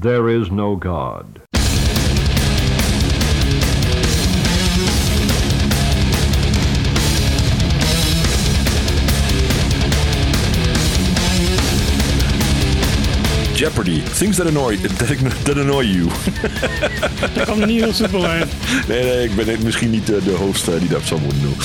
There is no God. Jeopardy. Things that annoy, that, that annoy you. Dat er niet heel uit. Nee, nee, ik ben misschien niet eh, de host die dat zou moeten doen.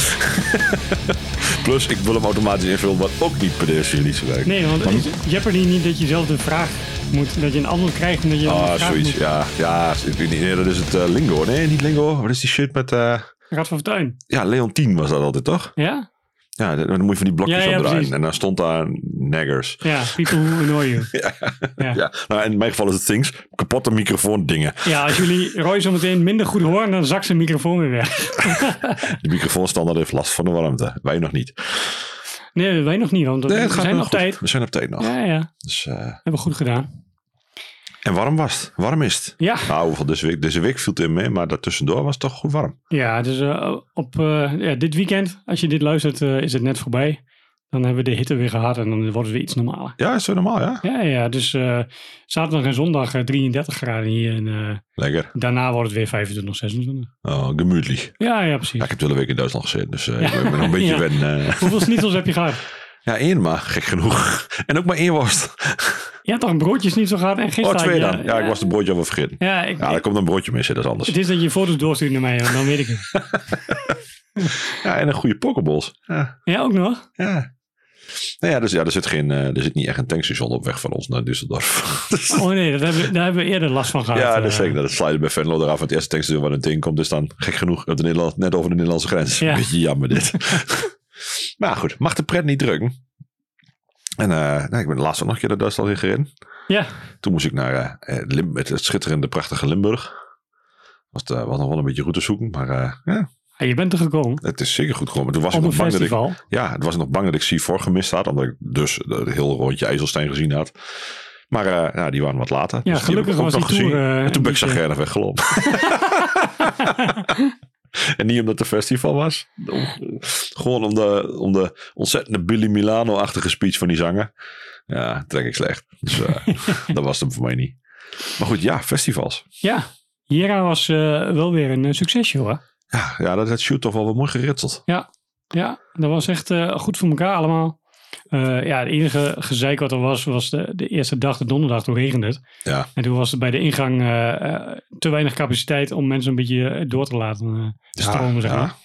Plus, ik wil hem automatisch invullen, wat ook niet per definitie werkt. Nee, want is Jeopardy niet dat je zelf de vraag moet, dat je een antwoord krijgt en dat je Ah, vraag zoiets. moet. Ja, ja. Nee, dat is het eh, lingo. Nee, niet lingo. Wat is die shit met... eh Raad van Fortuin. ja, Leontien was dat altijd, toch? Ja? Ja, dan moet je van die blokjes Ja, ja, precies. En dan stond daar naggers. Ja, people who annoy you. Ja. Ja. ja. Nou, in mijn geval is het things. Kapotte microfoon dingen. Ja, als jullie Roy zo meteen minder goed horen, dan zakt zijn microfoon weer weg. De microfoonstandaard heeft last van de warmte. Wij nog niet. Nee, wij nog niet, want Nee, we zijn op goed. tijd. We zijn op tijd nog. Ja, ja, Dus, eh, hebben we goed gedaan. En warm was het. Warm is het. Ja, Nou, hoeveel deze week, deze week viel het in mee, maar daartussendoor was het toch goed warm. ja dus eh, op eh, ja, dit weekend, als je dit luistert, eh, is het net voorbij. Dan hebben we de hitte weer gehad en dan wordt het weer iets normaler. Ja, is zo normaal, ja? Ja, ja, dus zaterdag en zondag eh, 33 graden hier en Lekker. daarna wordt het weer 25, 26. Oh, gemütlich. Ja, ja, precies. Ja, ik heb de hele week in Duitsland gezeten, dus Ja. ik ben nog een beetje Ja. wennen. Hoeveel schnitzels heb je gehad? Ja, één maar, gek genoeg. En ook maar één worst. Je had toch een broodje schnitzel gehad en Oh, gisteren... twee had je- dan. Ja, ik was de broodje alweer vergeten. Ja, ik, Ja, daar komt een broodje mee, dat is anders. het is dat je foto's doorstuurt naar mij, dan weet ik het. Ja, en een goede pokeballs. Ja, Ja, ook nog? ja. Nou ja, dus, ja er, zit geen, eh, er zit niet echt een tankstation op weg van ons naar Düsseldorf. Dus- Oh nee, dat hebben, we- daar hebben we eerder last van gehad. ja, dat is eh. zeker. Dat slijden bij Venlo eraf. Het eerste tankstation waar een ding komt is dan gek genoeg op de Nederland, net over de Nederlandse grens. Ja. Beetje jammer dit. maar goed, mag de pret niet drukken. En eh, nou, ik ben de laatste nog een keer naar Duitsland in gereden. Ja, Toen moest ik naar Lim- het, het schitterende, prachtige Limburg. Was, het, was nog wel een beetje route zoeken, maar ja, Ja, je bent er gekomen. het is zeker goed gekomen. Toen was ik nog bang dat ik, ja, het was nog bang dat ik C4 gemist had, omdat ik dus het hele rondje IJsselstein gezien had. Maar ja, die waren wat later. Ja, dus die gelukkig ook was nog die tour, gezien. en toen ben ik zagrijnig weggelopen. en niet omdat het een festival was. Gewoon om de, om de ontzettende Billy Milano-achtige speech van die zanger. Ja, trek ik slecht. Dus eh, dat was hem voor mij niet. Maar goed, ja, festivals. Ja, Jera was eh, wel weer een eh, succesje hoor. Ja, ja dat, dat shoot toch wel wat mooi geritseld. Ja, dat was echt goed voor elkaar allemaal. Eh, ja, het enige gezeik wat er was, was de, de eerste dag, de donderdag, toen regende het. Ja, En toen was er bij de ingang eh, eh, te weinig capaciteit om mensen een beetje door te laten eh, stromen, zeg ja. maar.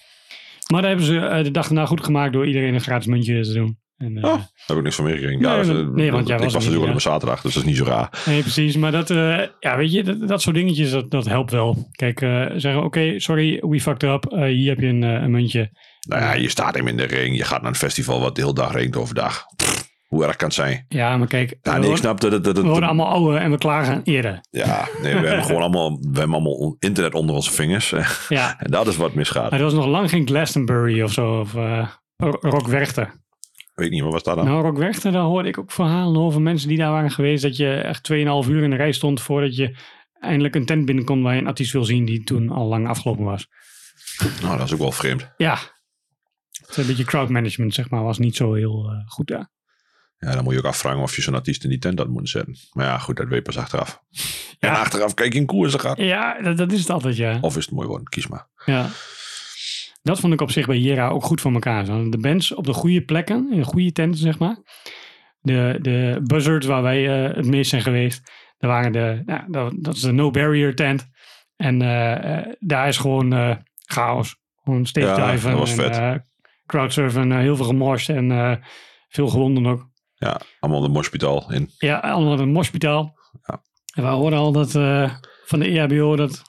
Maar daar hebben ze de dag daarna goed gemaakt door iedereen een gratis muntje te doen. En, Oh, daar heb ik niks van meegekregen. Ja, maar- dat- nee, want jij was natuurlijk op een zaterdag, dus dat is niet zo raar. Nee, precies. Maar dat, ja, weet je, dat, dat soort dingetjes, dat, dat helpt wel. Kijk, zeggen, oké, sorry, we fucked up. Hier heb je een, een muntje. Nou ja, je staat hem in de ring. Je gaat naar een festival wat de hele dag regent overdag. Pff, hoe erg kan het zijn? Ja, maar kijk, Ja, we, nee, ik worden, snap dat het... dat we worden allemaal ouder en we klagen eerder. Ja, nee, we hebben gewoon allemaal, we hebben allemaal internet onder onze vingers. Ja, En dat is wat misgaat. maar er was nog lang geen Glastonbury of zo. Of uh, Rock Werchter. Weet niet, maar wat staat dan? Nou, Rock Werchter, daar hoorde ik ook verhalen over mensen die daar waren geweest. Dat je echt 2,5 uur in de rij stond voordat je eindelijk een tent binnenkomt waar je een artiest wil zien die toen al lang afgelopen was. Nou, dat is ook wel vreemd. Ja, het is een beetje crowd management, zeg maar, was niet zo heel eh, goed daar. Ja, dan moet je ook afvragen of je zo'n artiest in die tent had moeten zetten. Maar ja, goed, dat weet je pas achteraf. En Ja. achteraf kijk je in koersen gaat. Ja, dat, dat is het altijd, ja. Of is het mooi worden, kies maar. ja. Dat vond ik op zich bij Jera ook goed voor elkaar. De bands op de goede plekken, in de goede tenten, zeg maar. De, de buzzards waar wij eh, het meest zijn geweest. Daar waren de, nou, dat, dat is de No Barrier tent. En eh, eh, daar is gewoon eh, chaos. Gewoon stage Ja, dat was en vet. Crowdsurfen, eh, heel veel gemorst en eh, veel gewonden ook. Ja, allemaal de mospitaal in. Ja, allemaal in een mospitaal. Ja. En we hoorden al dat eh, van de EHBO dat...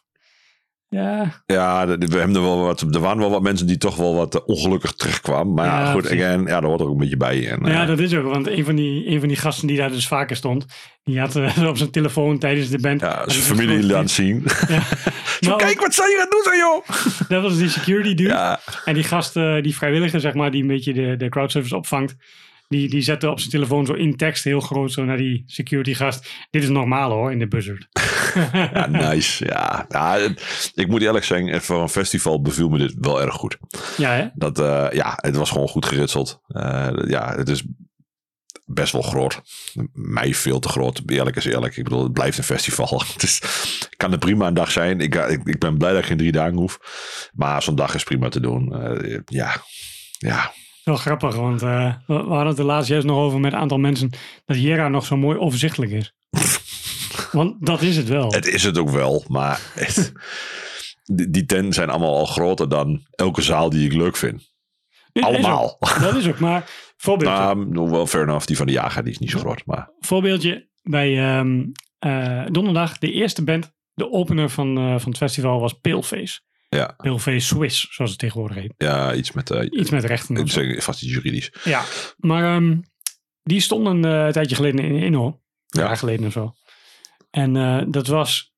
Ja, Ja, we hebben er wel wat. Er waren wel wat mensen die toch wel wat eh, ongelukkig terugkwamen. Maar ja, Ja, goed, again, ja, daar hoort er ook een beetje bij. En, ja, eh, dat is ook. Want een van, die, een van die gasten die daar dus vaker stond... die had eh, op zijn telefoon tijdens de band... ja, zijn familie gewoon- laten zien. Ja. Zo, Maar kijk wat zij gaan doen, zo, joh. Dat was die security dude. En die gast, die vrijwilliger, zeg maar... die een beetje de, de crowdservice opvangt... Die, die zette op zijn telefoon zo in tekst heel groot zo naar die security gast. Dit is normaal hoor, in de buzzard. ja, nice. Ja, ik moet eerlijk zeggen, voor een festival beviel me dit wel erg goed. ja, hè? Dat, eh, ja, het was gewoon goed geritseld. Eh, ja, het is best wel groot. Mij veel te groot, eerlijk is eerlijk. Ik bedoel, het blijft een festival. Het is, kan er prima een dag zijn. Ik, ik, ik ben blij dat ik geen drie dagen hoef. Maar zo'n dag is prima te doen. Uh, ja, ja. Wel grappig, want uh, we hadden het er laatst juist nog over met een aantal mensen dat Jera nog zo mooi overzichtelijk is. want dat is het wel. Het is het ook wel, maar het, die, die tenten zijn allemaal al groter dan elke zaal die ik leuk vind. Allemaal. Is ook, dat is ook, maar voorbeeldje. Nou, wel fair enough. Die van de jager die is niet zo groot. Maar. Voorbeeldje bij um, uh, donderdag. De eerste band, de opener van, uh, van het festival was Paleface. Ja. Swiss, zoals het tegenwoordig heet. Ja, iets met... Uh, iets met rechten. Ik zeg vast iets juridisch. Ja, maar um, die stonden een tijdje geleden in Inno. Een Ja. jaar geleden of zo. En dat was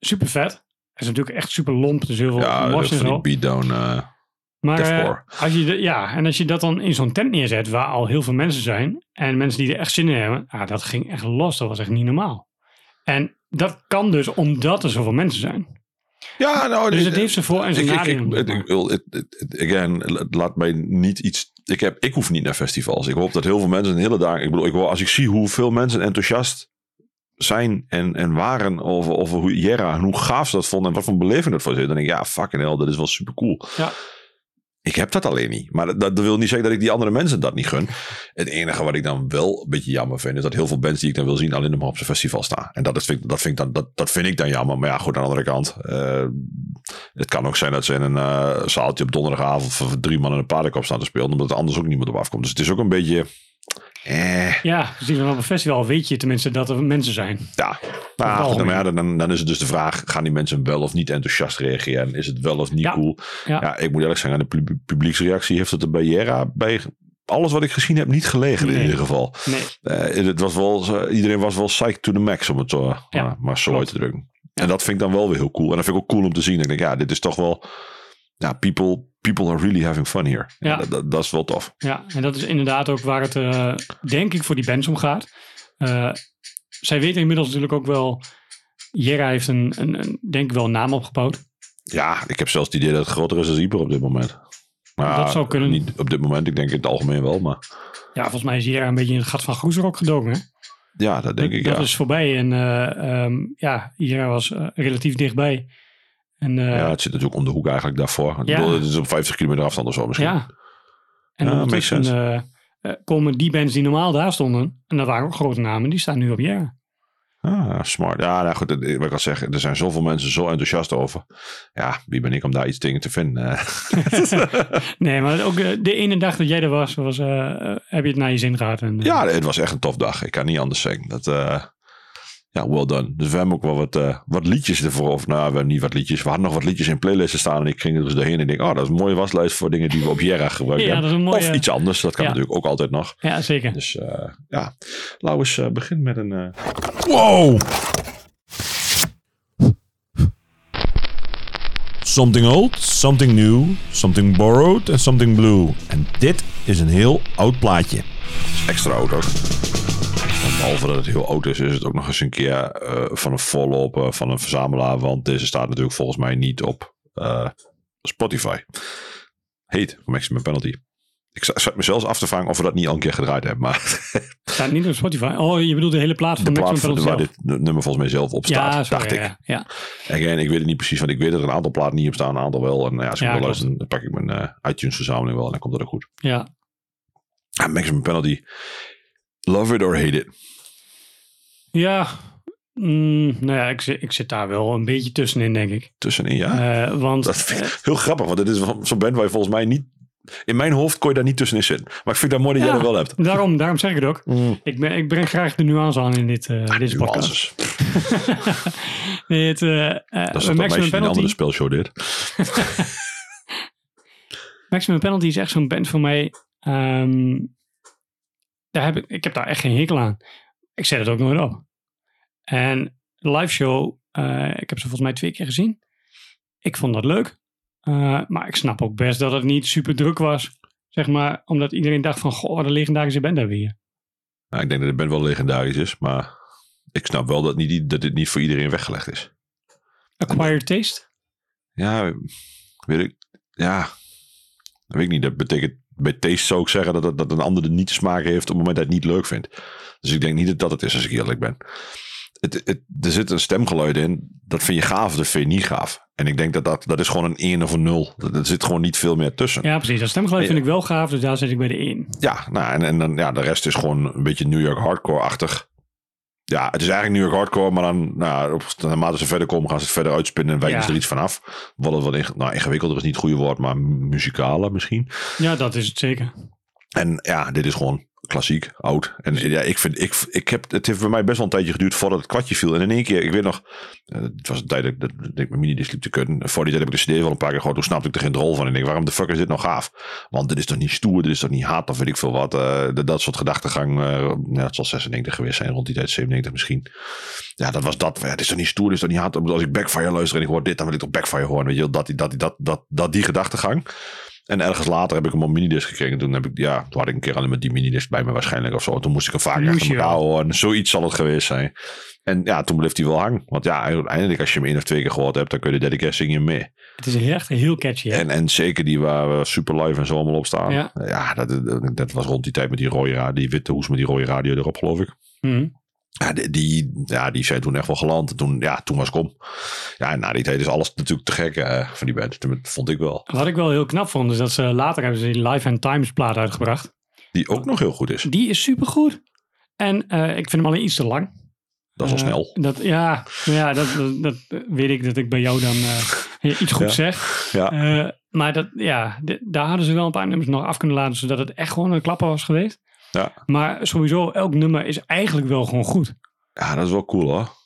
super vet. Het is natuurlijk echt super lomp. Dus heel veel ja, mors en zo. beatdown... Maar als je de, ja, en als je dat dan in zo'n tent neerzet waar al heel veel mensen zijn en mensen die er echt zin in hebben, ja, dat ging echt los. Dat was echt niet normaal. En dat kan dus omdat er zoveel mensen zijn. Ja, nou, dus het heeft zijn voor- en zijn nadelen. again, laat mij niet iets. Ik, heb, ik hoef niet naar festivals. Ik hoop dat heel veel mensen een hele dag. Ik bedoel, ik, als ik zie hoeveel mensen enthousiast zijn en, en waren over, over hoe Jera en hoe gaaf ze dat vonden en wat voor beleving dat voor zit, dan denk ik, ja, fucking hell, dat is wel super cool. Ja. Ik heb dat alleen niet. Maar dat, wil niet zeggen dat ik die andere mensen dat niet gun. Het enige wat ik dan wel een beetje jammer vind, is dat heel veel bands die ik dan wil zien alleen maar op zijn festival staan. En dat, is, vind, dat, vind, ik dan, dat, dat vind ik dan jammer. Maar ja, goed, aan de andere kant. eh, het kan ook zijn dat ze in een eh, zaaltje op donderdagavond voor drie man in een paardenkop staan te spelen. Omdat er anders ook niemand op afkomt. Dus het is ook een beetje... Eh, Ja, dan op een festival weet je tenminste dat er mensen zijn. ja, nou, algemeen. maar ja, dan, dan is het dus de vraag: gaan die mensen wel of niet enthousiast reageren? Is het wel of niet Ja. cool? Ja. Ja. ik moet eerlijk zeggen, aan de pub- publieksreactie heeft het bij Jera bij alles wat ik gezien heb niet gelegen in ieder geval. Nee, Eh, het was wel, zo- iedereen was wel psyched to the max om het zo, Ja, maar, maar zo uit te drukken. En dat vind ik dan wel weer heel cool. En dat vind ik ook cool om te zien. Ik denk, ja, dit is toch wel, ja, people, people are really having fun here. Ja. Dat, dat, dat is wel tof. ja, en dat is inderdaad ook waar het, eh, denk ik, voor die bands om gaat. Eh, zij weten inmiddels natuurlijk ook wel. Jera heeft een, een, een, denk ik wel, een naam opgebouwd. Ja, ik heb zelfs het idee dat het groter is dan Ieper op dit moment. Maar Dat zou kunnen. Niet op dit moment, ik denk in het algemeen wel, maar Ja, volgens mij is Jera een beetje in het gat van Groezerok gedoken. Hè? ja, dat denk ik dat ja. is voorbij. En eh, ehm, ja, Jera was relatief dichtbij. En eh, ja, het zit natuurlijk om de hoek eigenlijk daarvoor. Ja. bedoel, het is op 50 kilometer afstand of zo misschien. Ja. En Ja, ondertussen makes eh, eh, komen die bands die normaal daar stonden, en dat waren ook grote namen, die staan nu op Jera. Ah, smart. Ja, nou goed, wat ik al zeg, er zijn zoveel mensen zo enthousiast over. Ja, wie ben ik om daar iets tegen te vinden? Nee, maar ook de ene dag dat jij er was, was heb je het naar je zin gehad. En, ja, het was echt een tof dag. Ik kan niet anders zeggen. Dat, ja, well done. Dus we hebben ook wel wat, eh, wat liedjes ervoor. Of nou, we hebben niet wat liedjes. We hadden nog wat liedjes in playlisten staan. En ik ging er dus doorheen en ik denk, oh, dat is een mooie waslijst voor dingen die we op Jera gebruiken. Ja, dat is een mooie- Of iets anders. Dat kan Ja. natuurlijk ook altijd nog. ja, zeker. Dus eh, ja, laten we eens eh, beginnen met een... Wow! Something old, something new, something borrowed en something blue. En dit is een heel oud plaatje. extra oud ook. Behalve dat het heel oud is, is het ook nog eens een keer eh, van een voorloper van een verzamelaar. Want deze staat natuurlijk volgens mij niet op eh, Spotify. Heet Maximum Penalty. Ik za- zat me zelfs af te vragen of we dat niet al een keer gedraaid hebben. Maar Staat niet op Spotify. Oh, je bedoelt de hele plaat van de plaat Maximum van, waar Penalty dit nummer volgens mij zelf op staat, Ja, sorry, dacht ik. ja, ja. Again, ik weet het niet precies, want ik weet dat er een aantal platen niet op staan, een aantal wel. En nou ja, als ik Ja, luisteren, dan pak ik mijn eh, iTunes verzameling wel en dan komt dat ook goed. ja. Ah, Maximum Penalty. Love it or hate it. Ja, mm, nou ja, ik, zit- ik zit daar wel een beetje tussenin, denk ik. Tussenin, ja. Eh, want Dat vind ik heel grappig, want het is zo'n band waar je volgens mij niet... In mijn hoofd kon je daar niet tussenin zitten. Maar ik vind dat mooi dat Ja. jij dat wel hebt. daarom, daarom zeg ik het ook. Ik, ben, ik breng graag de nuance aan in dit, eh, deze podcast. Nee, het, eh, Dat is Maximum die een Penalty. andere spelshow deed. Maximum Penalty is echt zo'n band voor mij. ehm, daar heb ik, ik heb daar echt geen hekel aan. Ik zet het ook nooit op. En de live show, eh, ik heb ze volgens mij twee keer gezien. Ik vond dat leuk. Eh, maar ik snap ook best dat het niet super druk was. Zeg maar, omdat iedereen dacht van, goh, wat een legendarische band hebben we hier. Nou, ik denk dat de band wel legendarisch is, maar ik snap wel dat, niet, dat dit niet voor iedereen weggelegd is. Acquired Taste? Ja, weet ik. Ja, dat weet ik niet. Dat betekent bij taste zou ik zeggen dat, het- dat een ander de niet te smaken heeft op het moment dat hij het niet leuk vindt. Dus ik denk niet dat dat het is als ik eerlijk ben. Het, het, er zit een stemgeluid in, dat vind je gaaf, dat vind je niet gaaf. En ik denk dat dat, dat is gewoon een 1 of een 0. Er zit gewoon niet veel meer tussen. Ja, precies. Dat stemgeluid vind ik wel gaaf, dus daar zit ik bij de 1. Ja, nou, en, en dan, ja, de rest is gewoon een beetje New York hardcore-achtig. Ja, het is eigenlijk New York hardcore, maar dan, nou, op, naarmate ze verder komen, gaan ze het verder uitspinnen en wijken Ja. ze er iets vanaf. Wat het wat inge- nou, ingewikkelder is niet het goede woord, maar muzikale misschien. Ja, dat is het zeker. En ja, dit is gewoon klassiek, oud. En ja, ik vind, ik, ik heb, het heeft bij mij best wel een tijdje geduurd voordat het kwartje viel. En in één keer, ik weet nog, eh, het was een tijd dat ik, dat, dat ik mijn minidisc liep te kunnen. Voor die tijd heb ik de cd wel een paar keer gehoord. Toen snapte ik er geen rol van. En ik denk, waarom de fuck is dit nou gaaf? Want dit is toch niet stoer, dit is toch niet haat of weet ik veel wat. eh, dat, dat soort gedachtegang, eh ja, het zal 96 geweest zijn, rond die tijd 97 misschien. Ja, dat was dat. Ja, het is toch niet stoer, dit is toch niet haat. Als ik Backfire luister en ik hoor dit, dan wil ik toch Backfire horen. Weet je dat, die- dat, dat, dat, dat, die gedachtegang. En ergens later heb ik hem op minidisc gekregen. Toen heb ik, ja, toen had ik een keer alleen met die minidisc bij me waarschijnlijk of zo. Toen moest ik hem vaak achter je elkaar horen. Zoiets zal het geweest zijn. En ja, toen bleef hij wel hangen. Want ja, uiteindelijk als je hem één of twee keer gehoord hebt, dan kun je de derde keer mee. Het is echt heel catchy. Hè? En, en zeker die waar eh, Super Live en zo allemaal op staan. Ja. Ja, dat, dat, dat was rond die tijd met die rode radio, die witte hoes met die rode radio erop, geloof ik. Mhm. Ja, die, die, ja, die zijn toen echt wel geland. En toen, ja, toen was ik om. Ja, na die tijd is alles natuurlijk te gek eh, van die band. Dat vond ik wel. Wat ik wel heel knap vond, is dat ze later hebben ze die Live and Times plaat uitgebracht. Die ook nog heel goed is. Die is supergoed. En eh, ik vind hem alleen iets te lang. Dat is al Eh, snel. Dat, ja, ja dat, dat, dat weet ik dat ik bij jou dan iets goed Ja. zeg. Ja. Maar dat, ja, daar hadden ze wel een paar nummers nog af kunnen laten, zodat het echt gewoon een klapper was geweest. Ja. Maar sowieso, elk nummer is eigenlijk wel gewoon goed. ja, dat is wel cool hoor.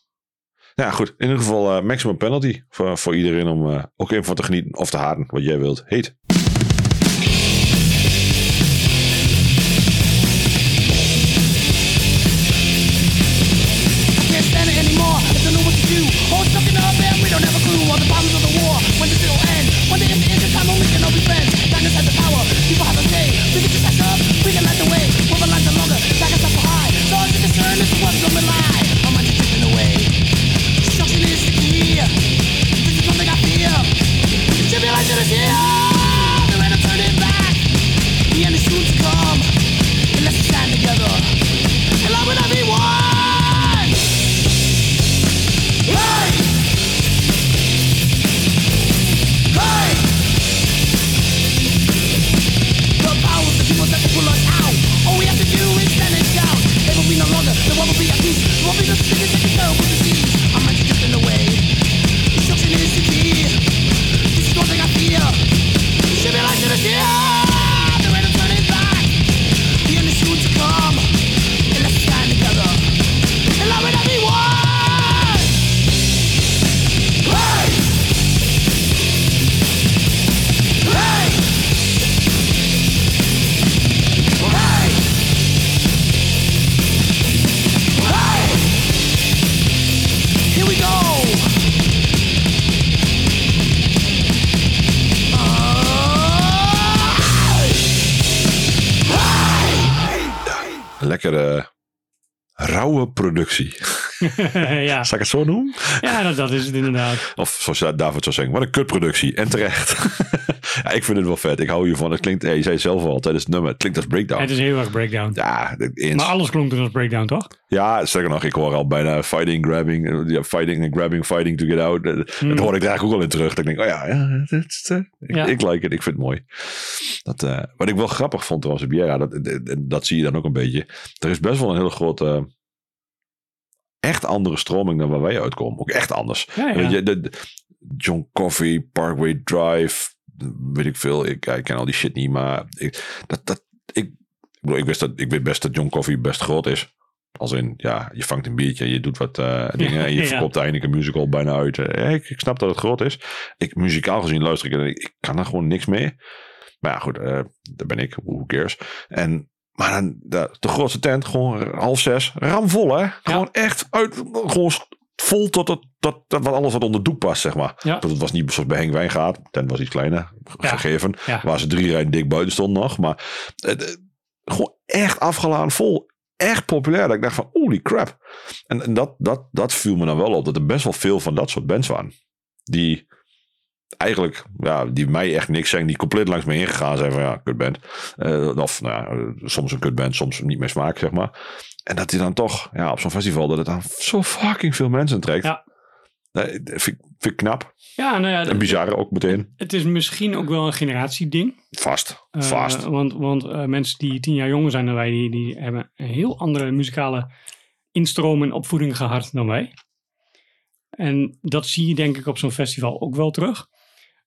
Ja, goed. In ieder geval eh, maximum penalty voor, voor iedereen om eh, ook even van te genieten of te haten, wat jij wilt. Heet. Lekkere rauwe productie. ja, Zal ik het zo noemen? ja dat, dat is het inderdaad. Of zoals David zou zeggen, wat een kutproductie. En terecht. ja, ik vind het wel vet. Ik hou hiervan. Het klinkt, je zei zelf al tijdens het nummer, het klinkt als breakdown. Het is heel erg breakdown. Ja, eens. Maar alles klonk toen als breakdown, toch? Ja, sterker nog, ik hoor al bijna fighting, grabbing, ja, fighting en grabbing, fighting to get out. Eh, Dat hoor ik er eigenlijk ook al in terug. Dat ik denk, oh ja, ja, het eh, ik, Ja. ik like het, ik vind het mooi. Dat, eh, wat ik wel grappig vond op dat, dat, dat zie je dan ook een beetje. Er is best wel een hele grote, echt andere stroming dan waar wij uitkomen. Ook echt anders. Ja, ja. Weet je, de, de- John Coffey, Parkway Drive, weet ik veel. Ik, ik ken al die shit niet, maar ik, dat, dat, ik, ik, wist dat, ik weet best dat John Coffey best groot is. Als in, ja, je vangt een biertje, je doet wat eh, dingen en je Ja. verkoopt eindelijk een musical bijna uit. Eh, ik, ik snap dat het groot is. Ik, muzikaal gezien luister ik en ik, ik kan er gewoon niks mee. Maar ja, goed, eh daar ben ik, who cares. En, maar dan, de, de grootste tent, gewoon half zes, ramvol hè. Gewoon echt uit, gewoon vol tot het, tot, tot wat alles wat onder doek past, zeg maar. Ja. Dat het was niet zoals bij Henk Wijngaard. De tent was iets kleiner, gegeven. Ja. Waar ze drie rijen dik buiten stonden nog. Maar het, eh, gewoon echt afgeladen vol. Echt populair. Dat ik dacht van, holy crap. En, en dat, dat, dat viel me dan wel op. Dat er best wel veel van dat soort bands waren. Die eigenlijk, ja, die mij echt niks zijn, die compleet langs me heen gegaan zijn van ja, kutband. Eh of nou ja, eh, soms een kutband, soms niet meer smaak, zeg maar. En dat hij dan toch, ja, op zo'n festival, dat het dan zo fucking veel mensen trekt. Ja. Dat vind, ik- vind ik knap. Ja, nou ja, En bizar ook meteen. het is misschien ook wel een generatieding. Vast. Eh, Vast. want want mensen die tien jaar jonger zijn dan wij, die, die hebben een heel andere muzikale instroom en opvoeding gehad dan wij. En dat zie je denk ik op zo'n festival ook wel terug.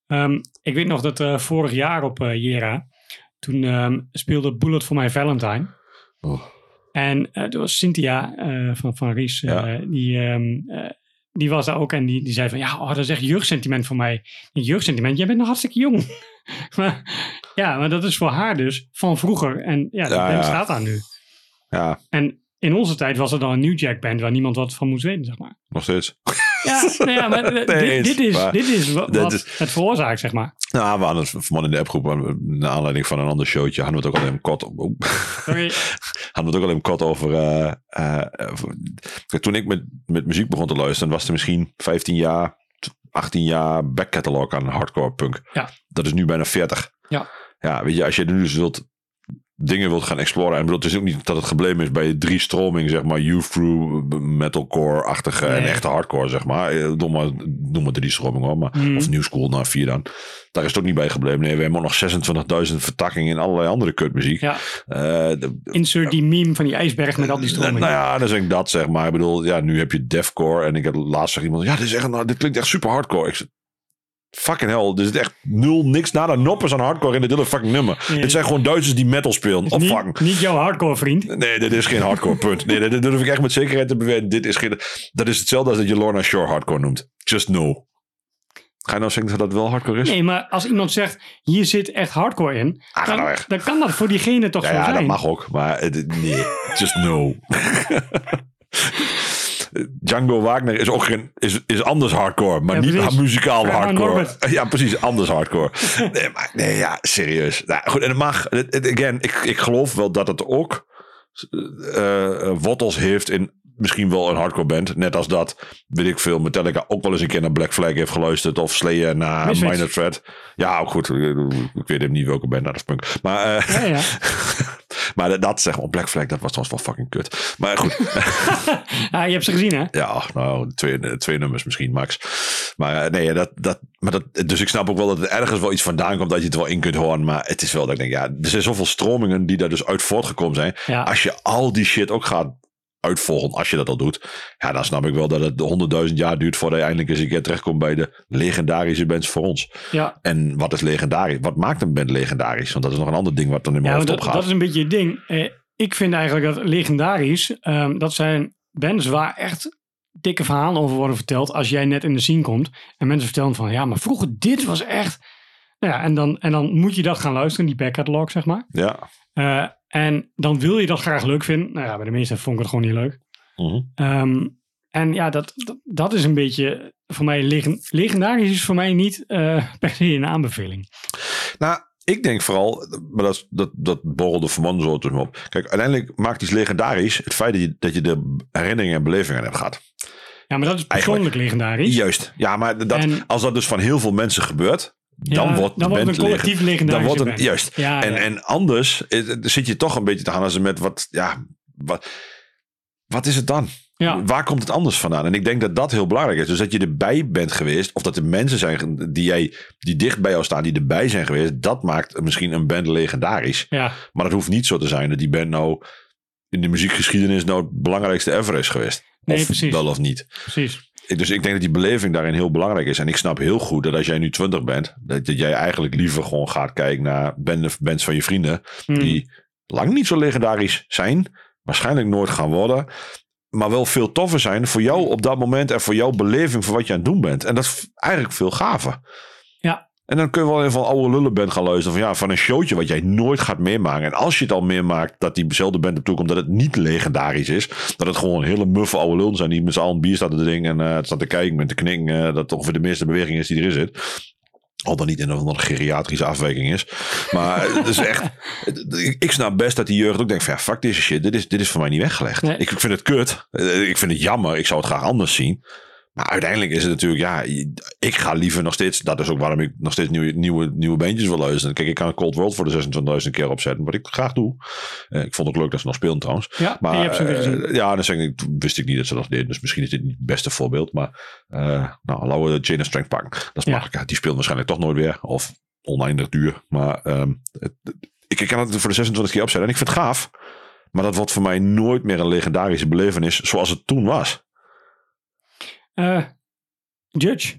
Ehm, ik weet nog dat eh, vorig jaar op eh, Jera, toen ehm, speelde Bullet for My Valentine. Oh. En uh, toen was Cynthia van, van Ries, Ja. die, ehm, eh, die was daar ook en die, die zei van, ja, oh, dat is echt jeugdsentiment voor mij. Jeugdsentiment, jij bent nog hartstikke jong. maar, ja, maar dat is voor haar dus van vroeger. En ja, band ja. staat daar nu. Ja, En in onze tijd was er dan een New Jack Band waar niemand wat van moest weten, zeg maar. nog steeds. Ja, nou ja maar Nee, dit, dit is, maar dit is wat, is- het veroorzaakt, zeg maar. Nou, we hadden het vanmorgen in de appgroep, naar aanleiding van een ander showtje, hadden we het ook al even kort, oh, Sorry. hadden we het ook al even kort over. over- Kijk, toen ik met, met muziek begon te luisteren, was er misschien 15 jaar, 18 jaar backcatalog aan hardcore punk. Ja. Dat is nu bijna 40. Ja. Ja, weet je, als je nu dus wilt dingen wilt gaan exploren. En ik bedoel, het is ook niet dat het gebleven is bij drie stromingen, zeg maar, youth crew, metalcore-achtige en echte hardcore, zeg maar. Eh, Noem maar, noem maar drie stromingen hoor, maar, Mm. of new school, nou vier dan. Daar is het ook niet bij gebleven. Nee, we hebben nog 26.000 vertakkingen in allerlei andere kutmuziek. Ja, Eh, insert die meme van die ijsberg met al die nou, stromingen. nou ja, dan zeg ik dat zeg maar. Ik bedoel, ja, nu heb je deathcore. En ik heb laatst zag iemand, ja, dit, is echt, nou, dit klinkt echt super hardcore. Ik zeg, fucking hell, er zit echt nul, niks na de noppers aan hardcore in dit hele fucking nummer. Nee. Het zijn gewoon Duitsers die metal spelen. Fucking. niet, niet jouw hardcore vriend. Nee, dit is geen hardcore, punt. Nee, dat, durf ik echt met zekerheid te beweren. Dit is geen, dat is hetzelfde als dat je Lorna Shore hardcore noemt. Just know. Ga je nou zeggen dat dat wel hardcore is? Nee, maar als iemand zegt, hier zit echt hardcore in, Ah, dan, nou dan kan dat voor diegene toch Ja, zo ja zijn. dat mag ook. Maar het- nee, just no. Django Wagner is ook geen, is, is anders hardcore, maar Ja, niet precies. muzikaal hardcore. Ja, precies, anders hardcore. nee, maar nee, ja, serieus. Nou, goed, en het mag. Again, ik, ik geloof wel dat het ook wortels heeft in misschien wel een hardcore band. Net als dat, weet ik veel, Metallica ook wel eens een keer naar Black Flag heeft geluisterd. Of Slayer naar Misfits. Minor Threat. Ja, ook goed. Ik, weet even niet welke band dat is punk. Maar, eh, Ja, ja. maar dat- zeg maar, Black Flag, dat was trouwens wel fucking kut. Maar goed, Ah, je hebt ze gezien, hè? ja, nou, twee, twee nummers misschien, max. Maar eh, nee, dat, dat, maar dat, dus ik snap ook wel dat er ergens wel iets vandaan komt dat je het wel in kunt horen. Maar het is wel dat ik denk, ja, er zijn zoveel stromingen die daar dus uit voortgekomen zijn. Ja. Als je al die shit ook gaat uitvolgen, als je dat al doet. Ja, dan snap ik wel dat het honderdduizend jaar duurt voordat je eindelijk eens een keer terechtkomt bij de legendarische bands voor ons. Ja, En wat is legendarisch? Wat maakt een band legendarisch? Want dat is nog een ander ding wat dan in mijn ja hoofd dat, opgaat. dat is een beetje het ding. Eh, ik vind eigenlijk dat legendarisch, ehm, dat zijn bands waar echt dikke verhalen over worden verteld als jij net in de scene komt. En mensen vertellen van, ja, maar vroeger dit was echt... Nou ja, en dan, en dan moet je dat gaan luisteren, die backcatalog, zeg maar. Ja. Eh, en dan wil je dat graag leuk vinden. Nou ja, bij de meesten vond ik het gewoon niet leuk. Mhm. Ehm, en ja, dat, dat, dat is een beetje voor mij legen, legendarisch is voor mij niet eh, per se een aanbeveling. Nou, ik denk vooral, maar dat, dat, dat borrelde vanmorgen zo tussen me op. Kijk, uiteindelijk maakt iets legendarisch het feit dat je, dat je de herinneringen en belevingen hebt gehad. Ja, maar dat is persoonlijk legendarisch. Juist. Ja, maar dat, En- als dat dus van heel veel mensen gebeurt, dan Ja, wordt dan band een collectief Dan wordt juist. Ja, en, ja. en anders eh, zit je toch een beetje te gaan als met wat, ja, wat, wat is het dan? Ja. Waar komt het anders vandaan? En ik denk dat dat heel belangrijk is. Dus dat je erbij bent geweest, of dat er mensen zijn die, jij, die dicht bij jou staan, die erbij zijn geweest, dat maakt misschien een band legendarisch. ja, Maar het hoeft niet zo te zijn dat die band nou in de muziekgeschiedenis nou het belangrijkste ever is geweest. Nee, of precies. wel of niet. precies. Dus ik denk dat die beleving daarin heel belangrijk is. En ik snap heel goed dat als jij nu 20 bent, dat, dat jij eigenlijk liever gewoon gaat kijken naar band- bands van je vrienden. Hmm. Die lang niet zo legendarisch zijn, waarschijnlijk nooit gaan worden. Maar wel veel toffer zijn voor jou op dat moment en voor jouw beleving voor wat je aan het doen bent. En dat is eigenlijk veel gaver. En dan kun je wel even van oude lullenband gaan luisteren. Van ja, van een showtje wat jij nooit gaat meemaken. En als je het al meemaakt dat diezelfde band op toekomt, dat het niet legendarisch is. Dat het gewoon hele muffe oude lullen zijn die met z'n allen bier staat te drinken. En eh het staat te kijken met de kning. eh, dat ongeveer de meeste beweging is die erin zit. Al dan niet in een geriatrische afwijking is. Maar het is echt. ik- snap best dat die jeugd ook denkt: van ja, fuck deze shit. Dit is, dit is voor mij niet weggelegd. Nee. Ik, ik vind het kut. Eh, Ik vind het jammer. Ik zou het graag anders zien. Maar uiteindelijk is het natuurlijk, ja, ik ga liever nog steeds, dat is ook waarom ik nog steeds nieuwe, nieuwe, nieuwe bandjes wil luisteren. Kijk, ik kan Cold World voor de 26.000 keer opzetten, wat ik graag doe. Eh, ik vond het ook leuk dat ze nog spelen trouwens. Ja, Maar je hebt ze weer gezien. eh, ja, dan zeg ik, wist ik niet dat ze dat deden. Dus misschien is dit niet het beste voorbeeld. Maar eh nou, laten we Jane Strength pakken. Dat is Ja. makkelijk. Die speelt waarschijnlijk toch nooit weer. Of oneindig duur. Maar ehm, het, ik, ik kan het voor de 26 keer opzetten. En ik vind het gaaf. Maar dat wordt voor mij nooit meer een legendarische belevenis zoals het toen was. Eh, Judge.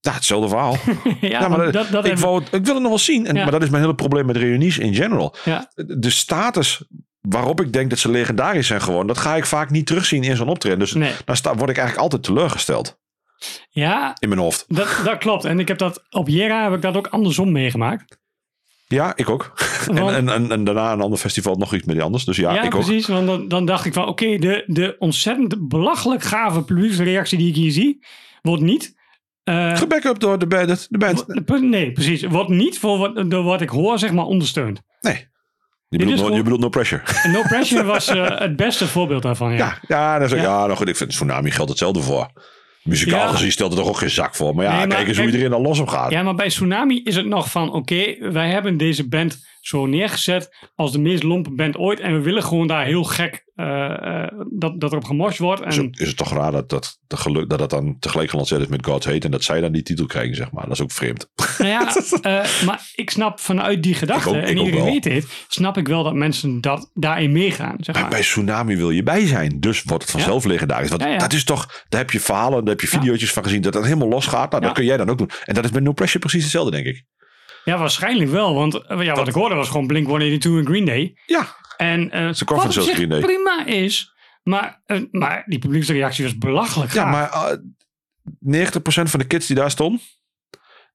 Ja, hetzelfde verhaal. ja, Ja, maar dat, dat, dat ik, wou, ik wil het nog wel zien. En, Ja. Maar dat is mijn hele probleem met reunies in general. Ja. De status waarop ik denk dat ze legendarisch zijn geworden, dat ga ik vaak niet terugzien in zo'n optreden. Dus Nee. dan sta, word ik eigenlijk altijd teleurgesteld Ja, in mijn hoofd. dat, dat klopt. En ik heb dat op Jera heb ik dat ook andersom meegemaakt. Ja, ik ook. Want- En, en, en, daarna een ander festival nog iets die anders. Dus ja, Ja, ik ook. precies. Want dan, dan dacht ik van, oké, de, de ontzettend belachelijk gave publieksreactie die ik hier zie, wordt niet... eh, Gebackup door de band. De band. nee, precies. Wordt niet voor wat, door wat ik hoor, zeg maar, ondersteund. Nee. Je bedoelt, no, je bedoelt no pressure. En No Pressure was eh, het beste voorbeeld daarvan, ja. Ja, ja, dan zeg ik, Ja. ja. nou goed, ik vind Tsunami geldt hetzelfde voor. Muzikaal Ja. gezien stelt er toch ook geen zak voor. Maar ja, Nee, maar kijk eens hoe kijk- iedereen er los op gaat. Ja, maar bij Tsunami is het nog van, oké, wij hebben deze band zo neergezet als de meest lompe band ooit. En we willen gewoon daar heel gek eh, dat, dat er op gemorst wordt. Is, En, het, is het toch raar dat dat, de geluk, dat dat dan tegelijk gelanceerd is met God's Hate en dat zij dan die titel krijgen, zeg maar. Dat is ook vreemd. nou ja, eh, maar ik snap vanuit die gedachte, Ik ook- ik en iedereen weet dit, snap ik wel dat mensen dat, daarin meegaan. Zeg Maar maar. bij Tsunami wil je bij zijn. Dus wordt het vanzelf legendarisch. Want Ja, ja. dat is toch, daar heb je verhalen, daar heb je Ja. video's van gezien, dat dat helemaal losgaat. Nou, Ja. dat kun jij dan ook doen. En dat is met No Pressure precies hetzelfde, denk ik. Ja, waarschijnlijk wel, want eh, ja, wat ik hoorde was gewoon Blink-182 en Green Day. Ja, En eh Ze kwam wat op zich Green Day. prima is, maar, eh, maar die publieksreactie was belachelijk ja gaaf. maar eh 90% van de kids die daar stonden,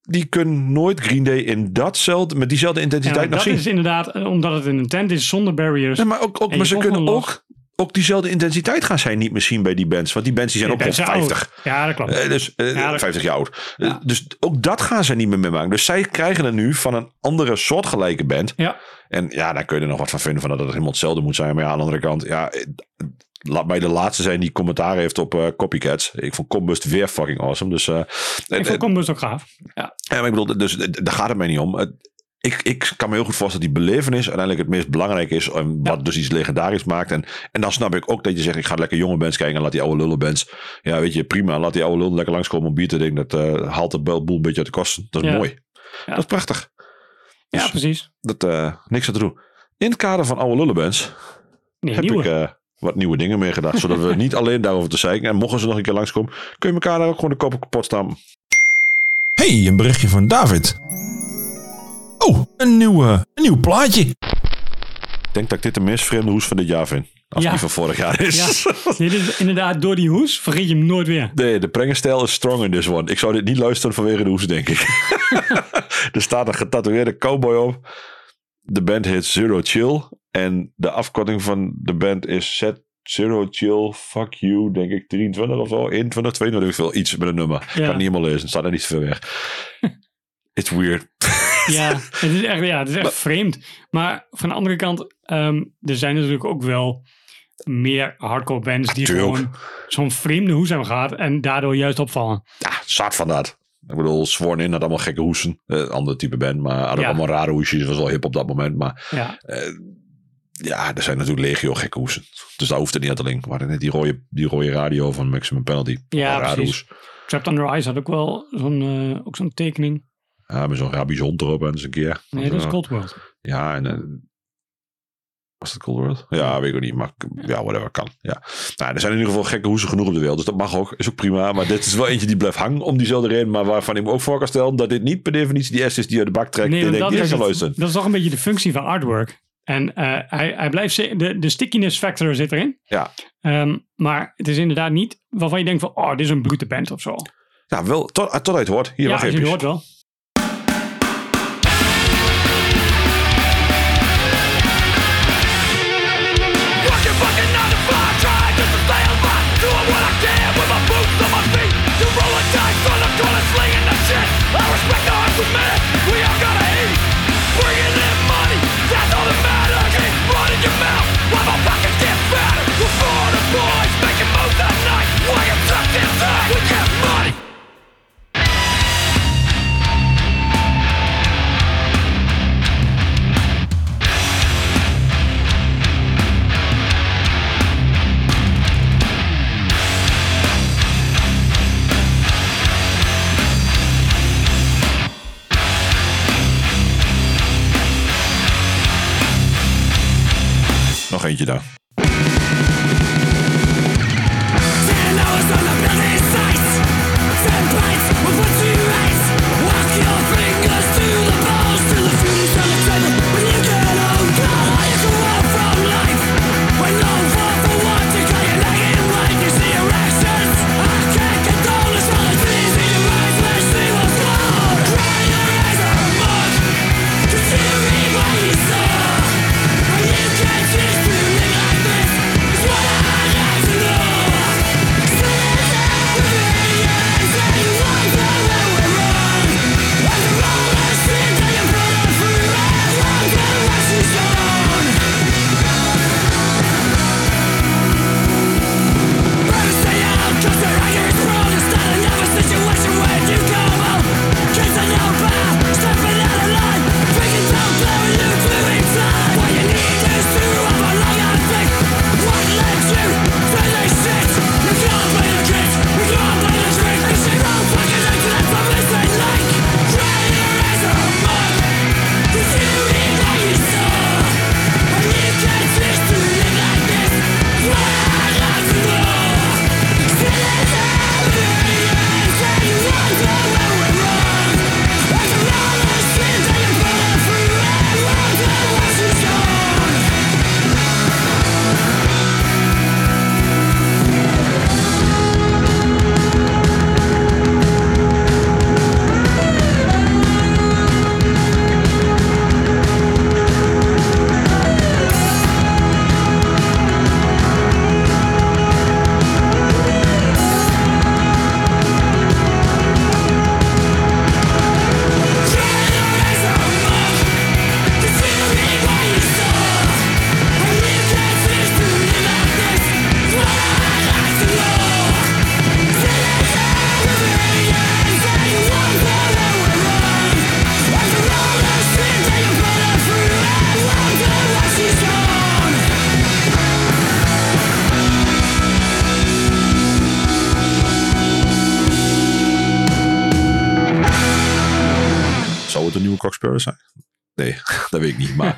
die kunnen nooit Green Day in datzelfde, met diezelfde Ja, intensiteit nog dat zien. is inderdaad, omdat het in een tent is zonder barriers. Nee, maar ook, ook, maar ze kunnen los. ook, ook diezelfde intensiteit gaan zijn niet meer zien bij die bands. Want die bands die zijn Die ook al bands zijn 50. oud. Ja, dat klopt. Eh, dus eh, Ja, dat- 50 jaar oud. Eh, dus ook dat gaan ze niet meer meemaken. Dus zij krijgen het nu van een andere soortgelijke band. Ja, En ja, daar kun je er nog wat van vinden van dat het helemaal hetzelfde moet zijn. Maar ja, aan de andere kant, ja, eh, laat mij de laatste zijn die commentaar heeft op eh, Copycats. Ik vond Combust weer fucking awesome. Dus, eh, ik eh, vond Combust ook gaaf. Ja, ja, maar ik bedoel, dus eh, daar gaat het mij niet om. Ik, ik kan me heel goed voorstellen dat die belevenis uiteindelijk het meest belangrijk is. En wat Ja. dus iets legendarisch maakt. En, en dan snap ik ook dat je zegt, ik ga lekker jonge bands kijken en laat die oude lullen bands. Ja, weet je, prima. Laat die oude lullen lekker langskomen om bier te drinken. Dat eh, haalt de boel een beetje uit de kosten. Dat is Ja. mooi. Ja. Dat is prachtig. ja Dus- precies. Dat, eh, niks aan te doen. In het kader van oude lullenbands Nee, heb nieuwe. ik eh, wat nieuwe dingen meegedacht. zodat we niet alleen daarover te zeiken. En mochten ze nog een keer langskomen, kun je elkaar daar ook gewoon de kop op kapot staan. Hey, een berichtje van David. Oh, een nieuw, eh, een nieuw plaatje. Ik denk dat ik dit de meest vreemde hoes van dit jaar vind. Als Ja. die van vorig jaar is. Ja, dit is inderdaad door die hoes vergeet je hem nooit weer. Nee, de prengenstijl is strong in this one. Ik zou dit niet luisteren vanwege de hoes, denk ik. er staat een getatoeëerde cowboy op. De band heet Zero Chill. En de afkorting van de band is Set Zero Chill Fuck You, denk ik. 23 of zo. 21, 22, veel. Iets met een nummer. Ik kan het niet helemaal lezen. Het staat er niet te veel weg. It's weird. Ja, het is echt, ja, het is echt vreemd. Maar van de andere kant, ehm, er zijn natuurlijk ook wel meer hardcore bands die gewoon zo'n vreemde hoes hebben gehad en daardoor juist opvallen. Ja, zat van dat. Ik bedoel, Sworn In had allemaal gekke hoesen. Eh, ander type band, maar hadden Ja. allemaal rare hoesjes. Was wel hip op dat moment. Maar Ja, Eh, ja, er zijn natuurlijk legio gekke hoesen. Dus daar hoeft het niet aan te linken. We hadden net die rode, die rode radio van Maximum Penalty. Ja, precies. hoes. Trapped Under Ice had ook wel zo'n eh, ook zo'n tekening. Ja, met zo'n rabies hond erop eens een keer. Nee, dat is Cold World. Ja, en... eh, was het Cold World? Ja, weet ik ook niet. Maar ja, whatever, kan. Ja. Nou, er zijn in ieder geval gekke hoesen genoeg op de wereld. Dus dat mag ook. Is ook prima. Maar dit is wel eentje die blijft hangen om diezelfde reden. Maar waarvan ik me ook voor kan stellen dat dit niet per definitie die S is die uit de bak trekt. Nee, dat is, luisteren. dat is toch een beetje de functie van artwork. En eh, hij, hij blijft, de, de stickiness factor zit erin. Ja. Ehm, maar het is inderdaad niet waarvan je denkt van, oh, dit is een brute band of zo. Ja, wel, tot, tot hij het hoort. Hier, ja, wacht je even. het hoort wel. 他一直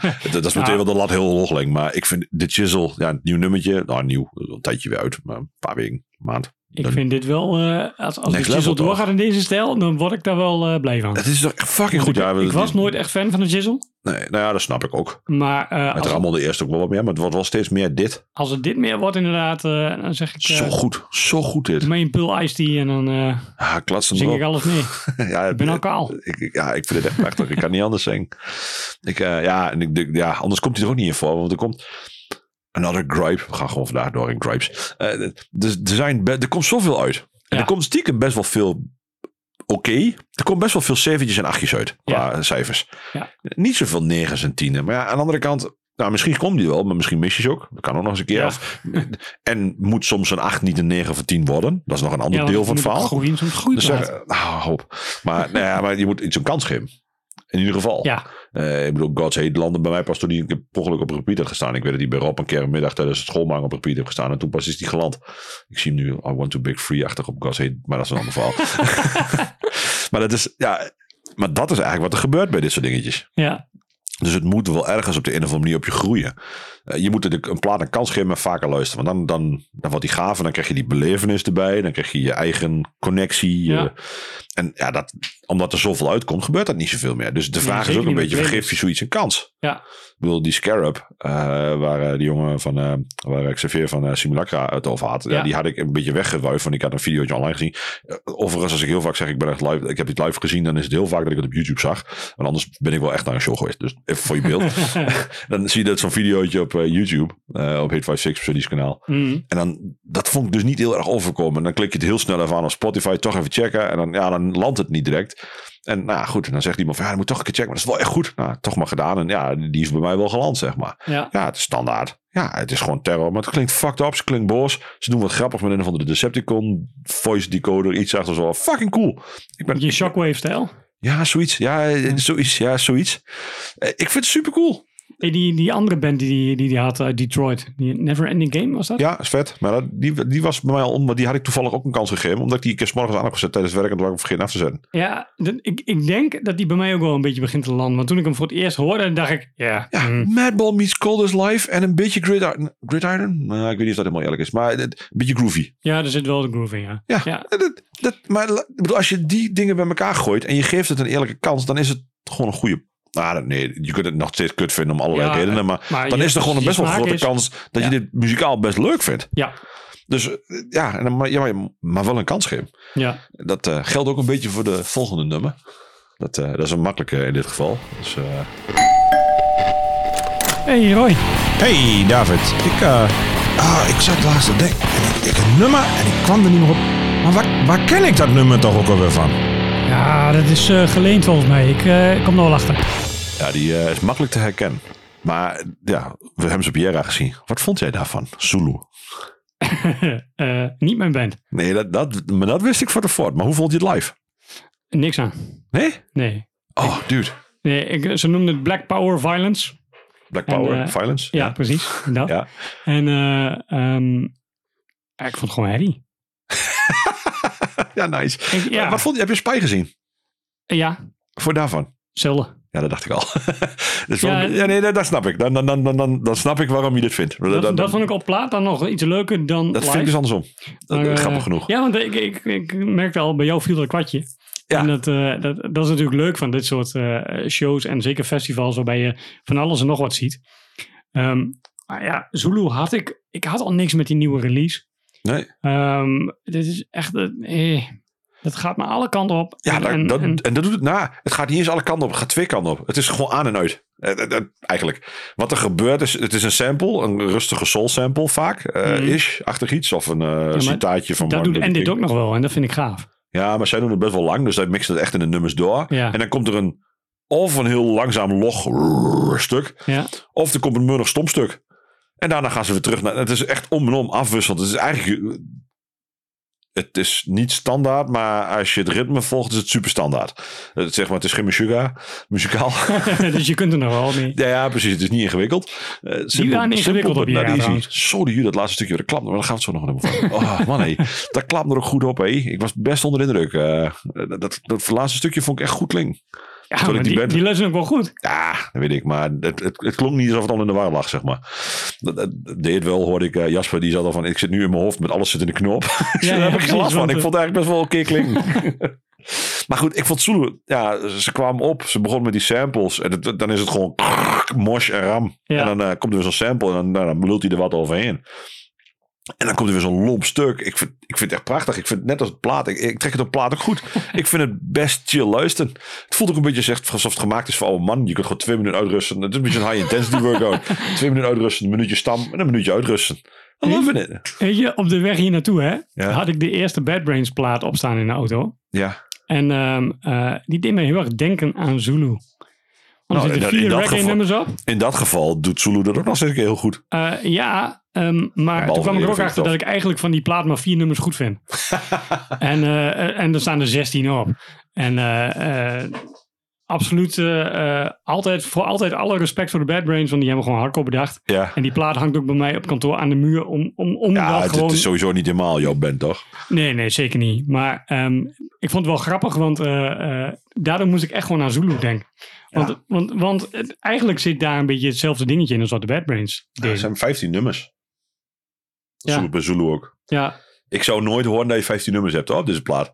dat, dat is meteen wel de lat heel hoog. Maar ik vind de Chisel, ja, een nieuw nummertje. Nou, nieuw, een tijdje weer uit. Maar een paar weken, maand. Ik vind dit wel, eh, als, als Next de Chisel doorgaat in deze stijl, dan word ik daar wel eh, blij van. Het is toch echt fucking goed. ik, Ja, ik was nooit echt fan van de Chisel. Nee, nou ja, dat snap ik ook. Maar eh, Het de eerste ook wel wat meer. Maar het wordt wel steeds meer dit. als het dit meer wordt inderdaad, eh, dan zeg ik... eh, Zo goed. Zo goed dit. Doe mij een pul Ice Tea en dan eh, Ja, klatsen zing erop. ik alles mee. ja, Ik ben al kaal. Ik, ik- ja, ik vind het echt prachtig. ik kan niet anders zingen. Ik, eh, ja, en ik, ja, anders komt hij er ook niet in voor. Want er komt another gripe. We gaan gewoon vandaag door in gripes. Eh, dus er, zijn, er komt zoveel uit. En Ja. er komt stiekem best wel veel oké. Er komt best wel veel zeventjes en achtjes uit qua cijfers. Ja. Niet zoveel negens en tienen. Maar ja, aan de andere kant... Nou, misschien komt die wel, maar misschien mis je ze ook. Dat kan ook nog eens een keer. Ja. Of- en moet soms een 8 niet een 9 of een 10 worden. Dat is nog een ander Ja, deel van het verhaal. Groeien, soms groeit Dus nou, hoop. Maar, nou ja, maar je moet iets een kans geven. In ieder geval. Ja, Eh, ik bedoel, God's Hate landde bij mij pas toen keer per ongeluk op repeat had gestaan. Ik weet dat hij bij Rob een keer een middag tijdens het schoolmaken op repeat heeft gestaan. En toen pas is hij geland. Ik zie hem nu, I want to big free-achtig op God's Hate. Maar dat is een ander verhaal. maar dat is, ja... Maar dat is eigenlijk wat er gebeurt bij dit soort dingetjes. ja. Dus het moet wel ergens op de een of andere manier op je groeien. Eh, je moet het een plaat een kans geven en vaker luisteren. Want dan, dan, dan wordt die gaaf en dan krijg je die belevenis erbij. Dan krijg je je eigen connectie. Ja. en ja, dat, omdat er zoveel uitkomt, gebeurt dat niet zoveel meer. Dus de vraag is ook een beetje, met geef je zoiets een kans? Ja. Ik bedoel, die Scarab, eh, waar eh, die jongen van, eh waar Xavier van Simulacra het over had. Ja. Ja. die had ik een beetje weggewuifd, want ik had een videootje online gezien. Overigens, als ik heel vaak zeg, ik ben echt live, ik heb het live gezien, dan is het heel vaak dat ik het op YouTube zag. Want anders ben ik wel echt naar een show geweest. Dus even voor je beeld. dan zie je dat zo'n videootje op YouTube, op 856 Studies kanaal. Mm. En dan, dat vond ik dus niet heel erg overkomen. En dan klik je het heel snel even aan op Spotify, toch even checken. En dan, ja, dan landt het niet direct. En nou goed, en dan zegt iemand van, ja, je moet toch een keer checken. Maar dat is wel echt goed. Nou, toch maar gedaan. En ja, die is bij mij wel geland, zeg maar. Ja. Ja, het is standaard. Ja, het is gewoon terror. Maar het klinkt fucked up. Ze klinkt boos. Ze doen wat grappigs met een of andere Decepticon voice decoder. Iets achter zo. Fucking cool. Ik ben, Je shockwave-stijl. ja, zoiets. Ja, eh, zoiets. Ja, zoiets. Eh, Ik vind het super cool. Hey, die, die andere band die die, die, had uit Detroit. Die Never Ending Game was dat? Ja, is vet. Maar dat, die, die was bij mij al om, maar die had ik toevallig ook een kans gegeven. Omdat ik die keer 's morgens aan heb gezet tijdens werk en toen ik vergeten af te zetten. Ja, dat- ik, ik denk dat die bij mij ook wel een beetje begint te landen. Want toen ik hem voor het eerst hoorde, dacht ik, ja, Ja, mm, Madball meets Coldest Life en een beetje Gridiron. Gridiron? Nou, ik weet niet of dat helemaal eerlijk is. Maar een beetje groovy. ja, er zit wel de groove in, ja. Ja, Ja. Dat, dat, maar ik bedoel, als je die dingen bij elkaar gooit en je geeft het een eerlijke kans, dan is het gewoon een goede. Nou, nee, je kunt het nog steeds kut vinden om allerlei Ja, redenen, maar, maar dan je- is er gewoon een best wel grote is- kans dat Ja. je dit muzikaal best leuk vindt. Ja, Dus ja, en dan, maar, ja maar, maar wel een kans geven. ja. Dat eh, geldt ook een beetje voor de volgende nummer. Dat, eh, dat is een makkelijke in dit geval. Dus, eh, Hey Roy. Hey David, ik, eh, ah, ik zat laatst te denken. En ik, ik een nummer en ik kwam er niet meer op. Maar waar, waar ken ik dat nummer toch ook alweer van? Ja, dat is eh, geleend volgens mij. Ik eh, kom er wel achter. ja, die eh, is makkelijk te herkennen. Maar ja, we hebben ze op Jera gezien. Wat vond jij daarvan? Zulu. Niet mijn band. Nee, dat, dat, maar dat wist ik van tevoren. Maar hoe vond je het live? Niks aan. Nee? Nee. Oh, dude. nee ik, ze noemden het Black Power Violence. Black Power, Violence. Ja, precies. Dat. Ja. En eh, ehm, ik vond het gewoon herrie. Ja, nice. Ik- ja. Wat vond je? Heb je Spy gezien? Ja, Voor daarvan? hetzelfde. Ja, dat dacht ik al. dus Ja, ja, nee, dat, dat snap ik. Dan, dan, dan, dan, dan, dan snap ik waarom je dit vindt. Dat, Dat, dat, dat vond ik op plaat dan nog iets leuker dan dat live. vind ik dus andersom. Maar, eh, grappig genoeg. Ja, want ik, ik, ik merkte al, bij jou viel er een kwartje. Ja. En dat, eh, dat, dat is natuurlijk leuk van dit soort eh, shows en zeker festivals waarbij je van alles en nog wat ziet. Ehm, maar ja, Zulu had ik, ik had al niks met die nieuwe release. Nee. Ehm, dit is echt, eh, eh, dat gaat maar alle kanten op. Ja, En- dat, en- dat, en- en dat doet het na. Het gaat niet eens alle kanten op. Het gaat twee kanten op. Het is gewoon aan en uit. Eh, eh, Eigenlijk. Wat er gebeurt is, het is een sample. Een rustige soul sample vaak. eh, Mhm. Ish, achtig iets. Of een citaatje van dat doet en dit ook nog wel en dat vind ik gaaf. Ja, maar zij doen het best wel lang. Dus zij mixen het echt in de nummers door. Ja. En dan komt er een of een heel langzaam log stuk. Ja, Of er komt een murrig stom stuk. En daarna gaan ze weer terug naar... Het is echt om en om afwisselend. Het is eigenlijk... Het is niet standaard, maar als je het ritme volgt, is het super standaard. Het, zeg maar, het is geen Meshuggah, muzikaal. dus je kunt er nog wel mee. ja, ja, precies. Het is niet ingewikkeld. Eh, simpel, waren ingewikkeld op. Zo die dat laatste stukje, dat klapt. Maar daar gaan we het zo nog van. Oh man, hé. Dat klapt er ook goed op, hé. Ik was best onder de indruk. Eh, dat, dat, dat laatste stukje vond ik echt goed klinken. Ja, maar die die, band- die ook wel goed. Ja, dat weet ik. Maar het, het, het klonk niet alsof het al in de war lag, zeg maar. Dat, dat, dat deed wel, hoorde ik. eh, Jasper, die zat al van, ik zit nu in mijn hoofd met alles zit in de knop. Ja, daar heb ik geen last van. Ik eh, vond het eigenlijk best wel oké klinken. maar goed, ik vond Zulu, ja, ze kwamen op. Ze begonnen met die samples. En het- dan is het gewoon mosh en ram. Ja. En dan eh, komt er weer zo'n sample en dan, nou, dan lult hij er wat overheen. En dan komt er weer zo'n lomp stuk. Ik vind, ik vind het echt prachtig. Ik vind het net als het plaat. Ik, ik trek het op plaat ook goed. ik vind het best chill luisteren. Het voelt ook een beetje zegt, alsof het gemaakt is voor oude man. Je kunt gewoon twee minuten uitrusten. Het is een beetje een high intensity workout. twee minuten uitrusten, een minuutje stam en een minuutje uitrusten. I love it. Weet je, op de weg hier naartoe hè, Ja. had ik de eerste Bad Brains plaat opstaan in de auto. Ja. En ehm, eh, die deed me heel erg denken aan Zulu. Nou, er zitten vier dat reggae geval- nummers op. In dat geval doet Zulu dat ook nog steeds heel goed. Eh, ja, ehm, maar toen kwam ik er ook achter dat ik eigenlijk van die plaat maar vier nummers goed vind. en, eh, en er staan er 16 op. En eh, absoluut eh, eh, altijd, voor altijd alle respect voor de Bad Brains, want die hebben gewoon hardcore bedacht. Ja. En die plaat hangt ook bij mij op kantoor aan de muur om, om, om Ja, dat het, gewoon... is sowieso niet helemaal jouw band, toch? Nee, nee, zeker niet. Maar ehm, ik vond het wel grappig, want eh, daardoor moest ik echt gewoon aan Zulu denken. Want, want, want het- eigenlijk zit daar een beetje hetzelfde dingetje in als wat de Bad Brains Ja, deden. er zijn 15 nummers. Ja. Zulu, bij Zulu ook. Ja, Ik zou nooit horen dat je 15 nummers hebt op deze plaat.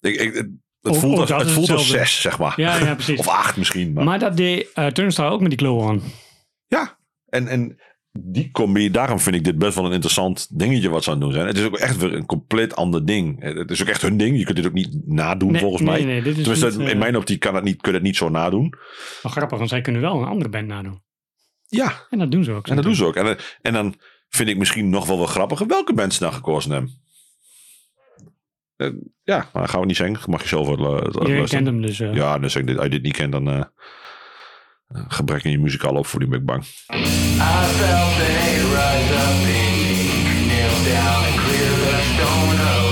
Ik, ik, het het Ook- voelt, als, het voelt zes, zeg maar. ja, ja precies. Of acht misschien. Maar. Maar dat deed uh, Turnstile ook met die Glow On. Ja, en, en die combi, daarom vind ik dit best wel een interessant dingetje wat ze aan het doen zijn. Het is ook echt weer een compleet ander ding. Het is ook echt hun ding. Je kunt dit ook niet nadoen Nee, volgens nee, mij. nee, dit is Tenminste, niet, eh, in mijn optiek kan het niet, kun je het niet zo nadoen. Wel grappig, want zij kunnen wel een andere band nadoen. Ja, En dat doen ze ook. en dat doen ze ook. En, en dan vind ik misschien nog wel wat grappiger welke bands ze nou gekozen hebben. Eh, ja, maar dan gaan we niet zeggen. Mag je zelf wel uh, Iedereen kent hem dus. eh. Ja, dus als je dit niet kent, dan eh, eh, gebrek in je muzikaal op voor die ben ik bang. I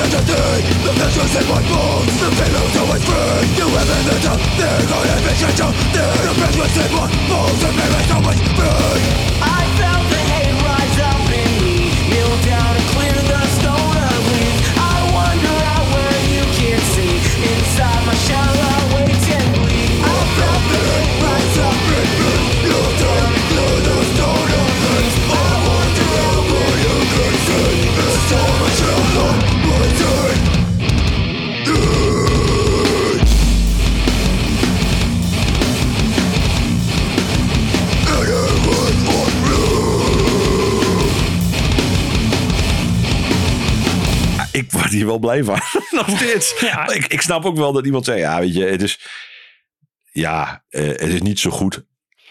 identity The vengeance in my bones The feeling's always free You. have in the top The golden vision show The oppression's in my bones The feeling's always free I wel blij van. Nog steeds. Ja. Ik, ik snap ook wel dat iemand zei, ja, weet je, het is, ja, eh, het is niet zo goed.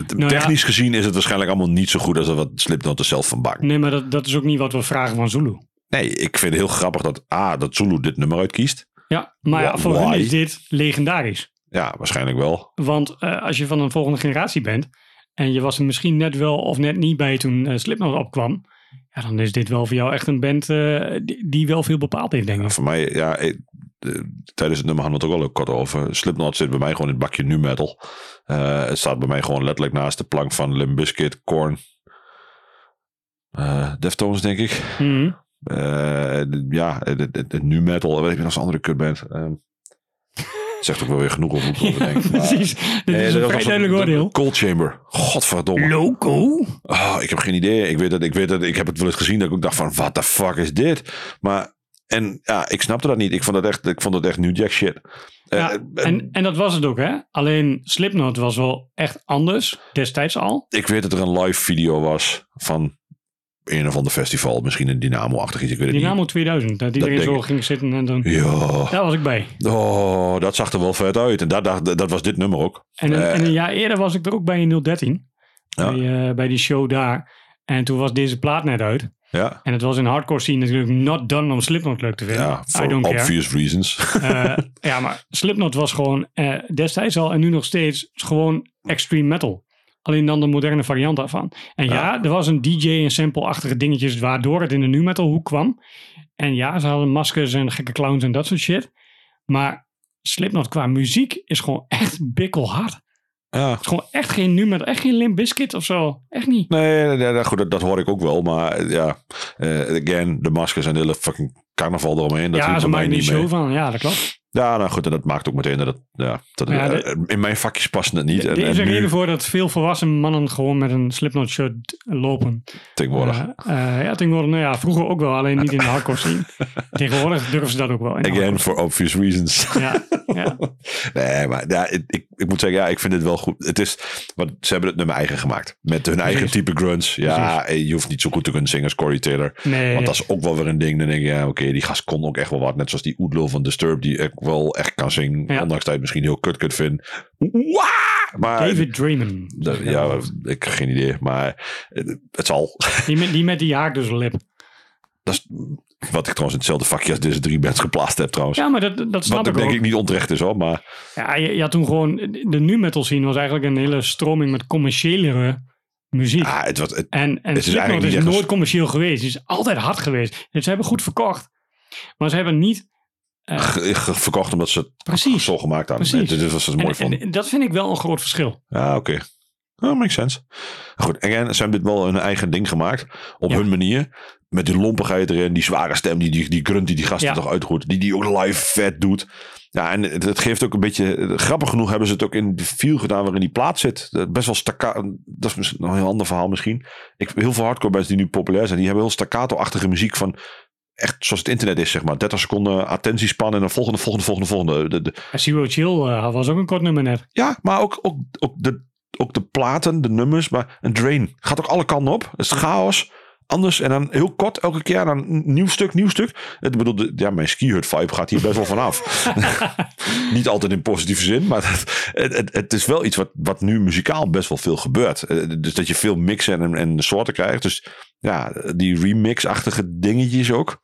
Nou ja. Technisch gezien is het waarschijnlijk allemaal niet zo goed als wat Slipknot er zelf van bang. Nee, maar dat, dat is ook niet wat we vragen van Zulu. Nee, ik vind het heel grappig dat, ah, dat Zulu dit nummer uitkiest. Ja, maar ja, voor hen is dit legendarisch. Ja, waarschijnlijk wel. Want eh, als je van een volgende generatie bent en je was er misschien net wel of net niet bij toen Slipknot opkwam, ja, dan is dit wel voor jou echt een band eh, die, die wel veel bepaald heeft, denk ik. Voor mij, ja, ik- eh, tijdens het nummer hadden we het ook al kort over. Slipknot zit bij mij gewoon in het bakje nu metal. Eh, het staat bij mij gewoon letterlijk naast de plank van Limp Bizkit, Korn, Deftones, denk ik. Mhm. Ja, het, nu metal, weet ik nog als andere kutband. Ehm zegt ook wel weer genoeg over ik. Maar- Precies, dit is dat een was vrij een- duidelijk oordeel. Cold Chamber. Godverdomme. Loco? Oh, ik heb geen idee. Ik weet, dat, ik weet dat ik heb het wel eens gezien dat ik ook dacht van, what the fuck is dit? Maar, en ja, ik snapte dat niet. Ik vond het echt, ik vond het echt New Jack shit. Eh, Ja, eh, en, en dat was het ook, hè? Alleen Slipknot was wel echt anders, destijds al. ik weet dat er een live video was van een of ander festival. Misschien een Dynamo-achtig iets. Ik weet het Dynamo 2000, dat iedereen zo ik. ging zitten en dan... Ja. Daar was ik bij. Oh, dat zag er wel vet uit. En dat, dat, dat was dit nummer ook. En een, Eh. en een jaar eerder was ik er ook bij in 013. Ja. Bij, eh, bij die show daar. En toen was deze plaat net uit. Ja, En het was in hardcore scene natuurlijk not done om Slipknot leuk te vinden. ja I for don't care. obvious reasons. Eh, ja, maar Slipknot was gewoon destijds al en nu nog steeds gewoon extreme metal. Alleen dan de moderne variant daarvan. En ja, Ja. er was een DJ en sample-achtige dingetjes waardoor het in de nu metal hoek kwam. En ja, ze hadden maskers en gekke clowns en dat soort shit. Maar Slipknot qua muziek is gewoon echt bikkelhard. ja. Het is gewoon echt geen nu metal, echt geen Limp Bizkit of zo. Echt niet. Nee, nee, nee, goed, dat, dat hoor ik ook wel. Maar eh, ja, eh, again, de maskers en de hele fucking carnaval eromheen. Dat ja, ze maken niet mee. van. Ja, dat klopt. Ja, nou goed, en dat maakt ook meteen dat ja, dat het- Ja, de- eh, in mijn vakjes past het niet. En, Er is nu reden voor dat veel volwassen mannen gewoon met een Slipknot shirt lopen. tegenwoordig. Eh, eh, ja, tegenwoordig, nou ja, vroeger ook wel, alleen niet in de hardcore scene. tegenwoordig durven ze dat ook wel. In Again, for obvious reasons. Ja, ja. nee, maar ja, ik, ik, ik moet zeggen, ja, ik vind het wel goed. Het is, want ze hebben het nummer eigen gemaakt. Met hun eigen type grunge. Ja, je hoeft niet zo goed te kunnen zingen als Corey Taylor. Nee, Want dat is ook wel weer een ding. Dan denk je, ja, oké, die gast kon ook echt wel wat. Net zoals die Oedlo van Disturbed, die wel echt kan zingen. Ja. Ondanks dat je het misschien heel kut kunt vinden. Maar David dat- ja, ik heb geen idee. Maar het zal. Die met die, met die haak dus lip. Dat is wat ik trouwens in hetzelfde vakje als deze drie bands geplaatst heb trouwens. Ja, maar dat, dat snap wat ik denk ook. ik niet onterecht is hoor. Maar Ja, je, je had toen gewoon... De nu metal scene was eigenlijk een hele stroming met commerciëlere muziek. Ah, het, was, het, En, en is Slipknot eigenlijk is nooit commercieel geweest. Het is altijd hard geweest. Dus ze hebben goed verkocht. Maar ze hebben niet... eh, verkocht omdat ze het Precies. zo gemaakt hadden. Precies. Dit, was het mooi en, van. en dat vind ik wel een groot verschil. Ja, oké. Oh, makes sense. Goed, again, ze hebben dit wel hun eigen ding gemaakt. Op Ja. hun manier. Met die lompigheid erin, die zware stem, die, die, die grunt die die gasten Ja. toch. Die die ook live vet doet. Ja, en het, het geeft ook een beetje... Grappig genoeg hebben ze het ook in de feel gedaan waarin die plaat zit. Best wel staccato. Dat is een heel ander verhaal misschien. Ik, heel veel hardcore bands die nu populair zijn, die hebben heel staccato-achtige muziek van... Echt zoals het internet is, zeg maar. 30 seconden attentiespan en dan volgende, volgende, volgende, volgende. De, de, Zero Chill eh, was ook een kort nummer net. ja, maar ook, ook, ook, de, ook de platen, de nummers. Maar een drain gaat ook alle kanten op. Het is chaos. Anders en dan heel kort elke keer. Dan een nieuw stuk, nieuw stuk. Het bedoel, de- ja, mijn skihut vibe gaat hier best wel vanaf. Niet altijd in positieve zin. Maar het, het, het, het is wel iets wat, wat nu muzikaal best wel veel gebeurt. Eh, Dus dat je veel mixen en, en soorten krijgt. Dus ja, die remix-achtige dingetjes ook.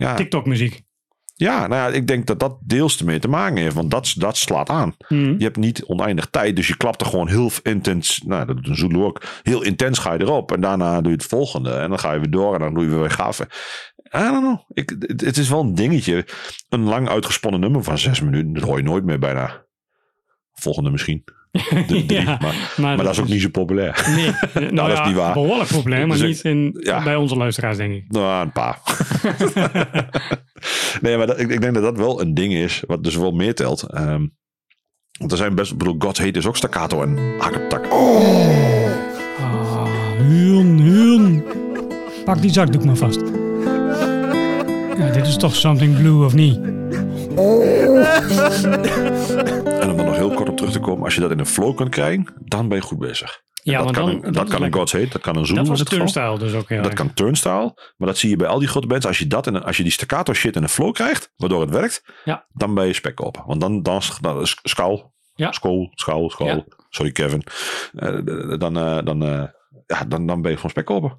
Ja, TikTok muziek. ja, nou ja, ik denk dat dat deels ermee te maken heeft. Want dat, dat slaat aan. Mhm. Je hebt niet oneindig tijd, dus je klapt er gewoon heel intens. Nou, dat doet een Zulu ook. Heel intens ga je erop. En daarna doe je het volgende. En dan ga je weer door en dan doe je weer gaven. I don't know. Ik, het, het is wel een dingetje. Een lang uitgesponnen nummer van zes minuten. Dat hoor je nooit meer bijna. Volgende misschien. De drie. Ja, maar, maar dat is ook niet zo populair. Nee, nou, dat is ja, niet waar. behoorlijk probleem, maar Dus niet in, ja. bij onze luisteraars, denk ik. Nou, een paar. nee, maar dat, ik, ik denk dat dat wel een ding is. Wat dus wel meer telt. Ehm, want er zijn best... Ik bedoel, God's Hate is ook staccato en hakketak. Ah, Huun, Huun. Pak die zakdoek maar vast. Ja, dit is toch Something Blue, of niet? En om er nog heel kort op terug te komen. Als je dat in een flow kunt krijgen, dan ben je goed bezig. Ja, dat want kan, dan, een, dat, kan een. God's Hate, dat kan een Zoom. Dat was geval. turnstile dus ook Dat kan turnstile. Maar dat zie je bij al die grote bands. Als je, dat in een, als je die staccato shit in een flow krijgt, waardoor het werkt, Ja. dan ben je spek op. Want dan, dan, dan is schaal, Ja. school, schaal, schaal. Ja. Sorry Kevin. Eh, dan, eh, dan, eh, ja, dan, dan ben je gewoon spek op.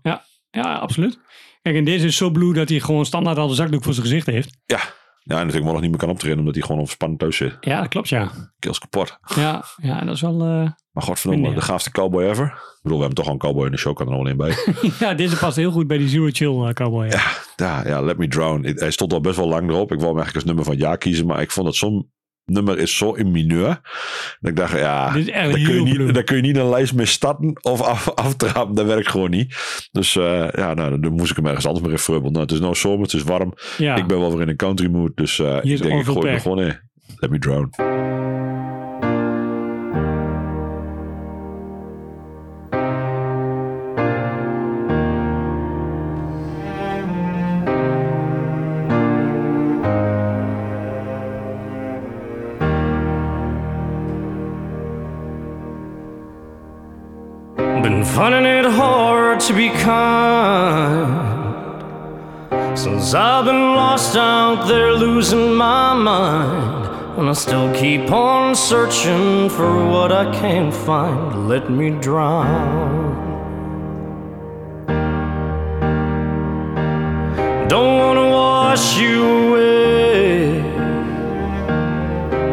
Ja, absoluut. Kijk, en deze is zo blue dat hij gewoon standaard al de zakdoek voor zijn gezicht heeft. Ja. Ja, en natuurlijk nog niet meer kan optreden omdat hij gewoon overspannen thuis zit. Ja, dat klopt, ja. Keels kapot. Ja, ja dat is wel... eh, Maar godverdomme, Minder, ja. de gaafste cowboy ever. Ik bedoel, we hebben toch al een cowboy in de show, kan er nog wel in bij. ja, deze past heel goed bij die Zero Chill eh, cowboy. Ja. Ja, ja, Let Me Drown. Hij stond al best wel lang erop. Ik wou hem eigenlijk als nummer van het jaar kiezen. Maar ik vond dat zo'n nummer is zo in mineur. Dat ik dacht, ja, daar kun, je niet, daar kun je niet een lijst mee starten of af, aftrappen. Dat werkt gewoon niet. Dus eh, ja, nou, dan moest ik hem ergens anders in frubbelen. Nou, het is nou zomer, het is warm. Ja. Ik ben wel weer in een country mood. Dus is ik denk, ik gooi Peck. gewoon in. Let Me Drown. Been finding it hard to be kind since I've been lost out there losing my mind. And I still keep on searching for what I can't find. Let me drown. Don't wanna wash you away.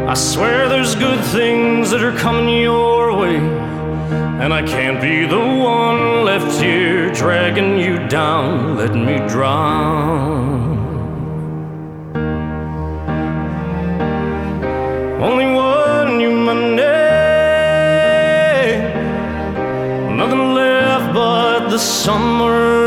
I swear there's good things that are coming your way. And I can't be the one left here dragging you down. Let me drown. Only one human name. Nothing left but the summer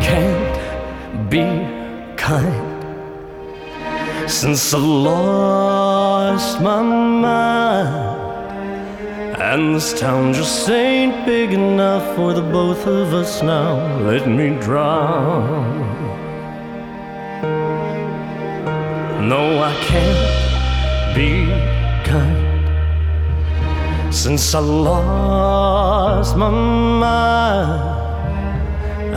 can't be kind since I lost my mind. And this town just ain't big enough for the both of us now. Let me drown. No, I can't be kind since I lost my mind.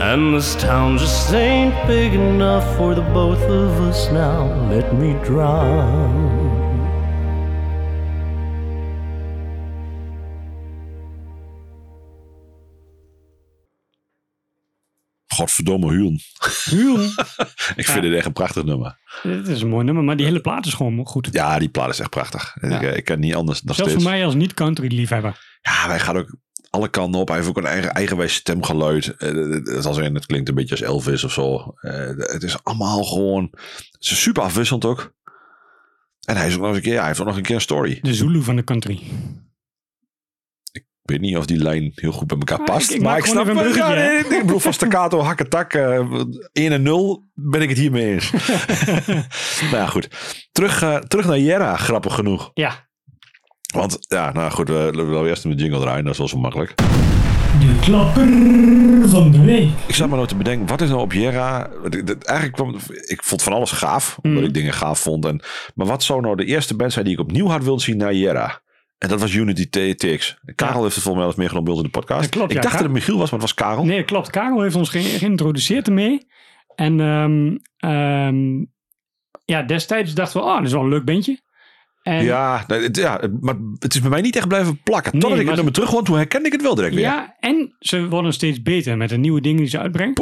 And this town just ain't big enough for the both of us now. Let me drown. Godverdomme Huun. Huun. Ik vind dit echt een prachtig nummer. Dit is een mooi nummer, maar die hele plaat is gewoon goed. Ja, die plaat is echt prachtig. Ik, eh, ik kan niet anders nog Zelfs steeds. voor mij als niet-country liefhebber. Ja, hij gaat ook alle kanten op. Hij heeft ook een eigen eigenwijs stemgeluid. Eh, Het als in, het klinkt een beetje als Elvis of zo. Eh, Het is allemaal gewoon... Het is super afwisselend ook. En hij is ook nog eens een keer... hij heeft ook nog een keer een story. De Zulu van de country. Ik weet niet of die lijn heel goed bij elkaar Ah, past. ik- ik maar ik snap een ja, nee, Ik bedoel, van staccato, hak en tak. eh 1 en 0 ben ik het hiermee eens. nou ja, goed. Terug, eh, terug naar Jera, grappig genoeg. Ja. Want ja, nou goed, we we willen eerst met de jingle draaien. Dat is wel zo makkelijk. De klapper van de week. Ik zat maar nou te bedenken, wat is nou op Jera? Eigenlijk kwam, ik vond van alles gaaf, omdat Mhm. ik dingen gaaf vond. En, maar wat zou nou de eerste band zijn die ik opnieuw had willen zien naar Jera? En dat was Unity TX. Karel heeft het volgens mij wel eens meegenomen bij ons in de podcast. Klopt, ik ja. dacht dat het Michiel was, maar het was Karel. Nee, klopt. Karel heeft ons ge- geïntroduceerd ermee. En ehm, ehm, ja, destijds dachten we, oh, dat is wel een leuk bandje. En Ja, het, ja, maar het is bij mij niet echt blijven plakken. Nee, Totdat ik het nummer terug kwam, toen herkende ik het wel direct weer. Ja, en ze worden steeds beter met de nieuwe dingen die ze uitbrengen.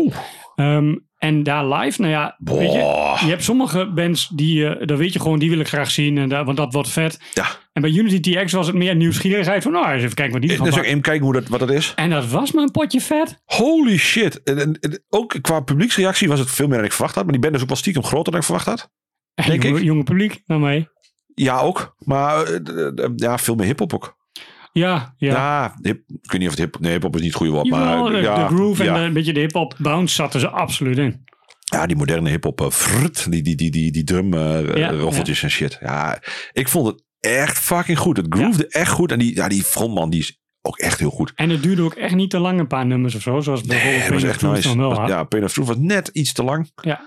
Ehm, en daar live, nou ja, weet je, hebt sommige bands die, eh daar weet je gewoon, die wil ik graag zien, en daar, want dat wordt vet. Ja. En bij Unity TX was het meer nieuwsgierigheid van, nou, eens even kijken wat die van ook pakken. even kijken hoe dat, wat dat is. En dat was maar een potje vet. Holy shit. En, en- en ook qua publieksreactie was het veel meer dan ik verwacht had. Maar die band is ook wel stiekem groter dan ik verwacht had. En Denk jonge, ik. jonge publiek, naar mij. Ja, ook. Maar eh, ja, veel meer hip-hop ook. Ja, ja. Ja, hip, ik weet niet of het hip, nee, hip-hop is niet het goede woord. Jawel, Maar de, ja, de groove ja, en de- een beetje de hip-hop bounce zaten ze absoluut in. ja, die moderne hip-hop, eh, die, die, die, die, die drum eh, Ja, roffeltjes en shit. Ja, ik vond het echt fucking goed. Het groovede echt goed. En die, ja, die frontman, die is ook echt heel goed. En het duurde ook echt niet te lang, een paar nummers of zo. Zoals bijvoorbeeld Het was echt nice. ja, Pain of Truth was net iets te lang. Ja.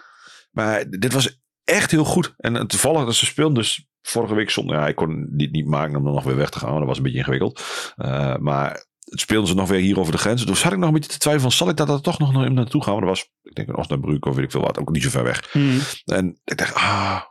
Maar dit was echt heel goed. En eh, toevallig dat ze speelden dus vorige week zonder... Ja, ik kon dit niet maken om dan nog weer weg te gaan. want Dat was een beetje ingewikkeld. Uh, maar het speelden ze nog weer hier over de grens. Dus had ik nog een beetje te twijfelen van... Zal ik daar dan toch nog naar- naartoe gaan? Maar dat was, ik denk, een Osnabrück of weet ik veel wat. Ook niet zo ver weg. Hmm. En ik dacht, ah...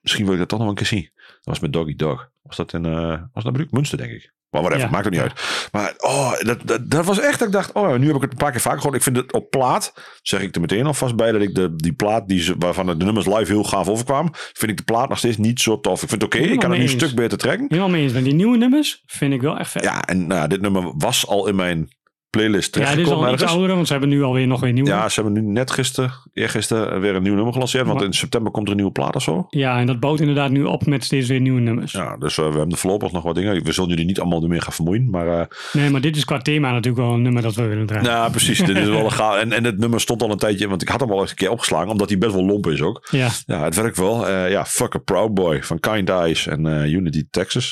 Misschien wil ik dat toch nog een keer zien. Dat was met Doggy Dog. Was dat in uh, Osnabrück? Münster, denk ik. Maar whatever, Ja. maakt het niet uit. Maar oh, dat, dat, dat was echt dat ik dacht, oh, nu heb ik het een paar keer vaker gehoord. Ik vind het op plaat, zeg ik er meteen alvast bij, dat ik de, die plaat die ze, waarvan de nummers live heel gaaf overkwamen, vind ik de plaat nog steeds niet zo tof. Ik vind het oké, ik kan het nu een stuk beter trekken. Helemaal mee eens. Maar die nieuwe nummers vind ik wel echt vet. Ja, en nou, dit nummer was al in mijn playlist Ja, dit is al iets ouder, want ze hebben nu alweer nog weer nieuwe. Ja, ze hebben nu net gisteren, eergisteren weer een nieuw nummer gelanceerd. Want Maar- in september komt er een nieuwe plaat of zo. Ja, en dat bouwt inderdaad nu op met steeds weer nieuwe nummers. Ja, dus eh, we hebben voorlopig nog wat dingen. We zullen jullie niet allemaal ermee gaan vermoeien. Maar eh, Nee, maar dit is qua thema natuurlijk wel een nummer dat we willen draaien. nou, precies. dit is wel een gaaf. En, en het nummer stond al een tijdje, want ik had hem al eens een keer opgeslagen. Omdat hij best wel lomp is ook. Ja. Ja, het werkt wel. Eh, ja, Fuck a Proud Boy van Kind Eyes en Unity Texas.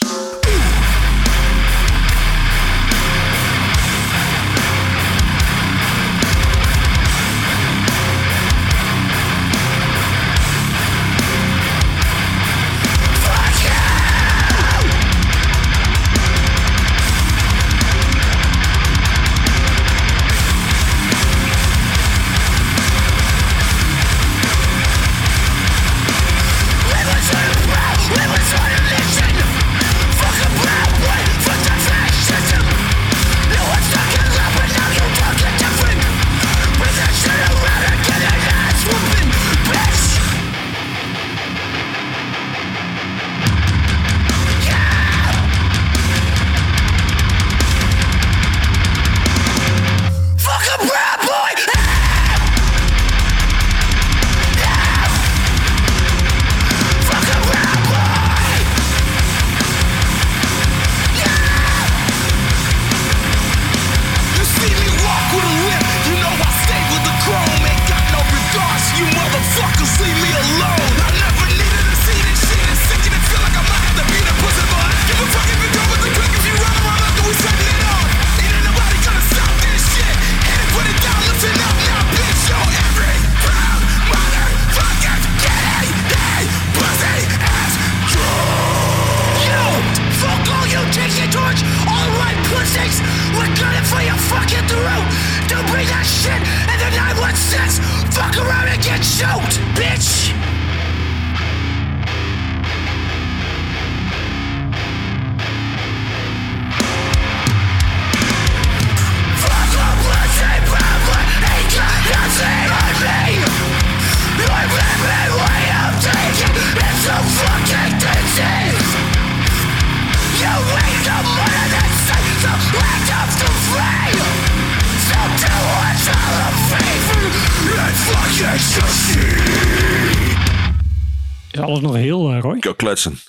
Kletsen.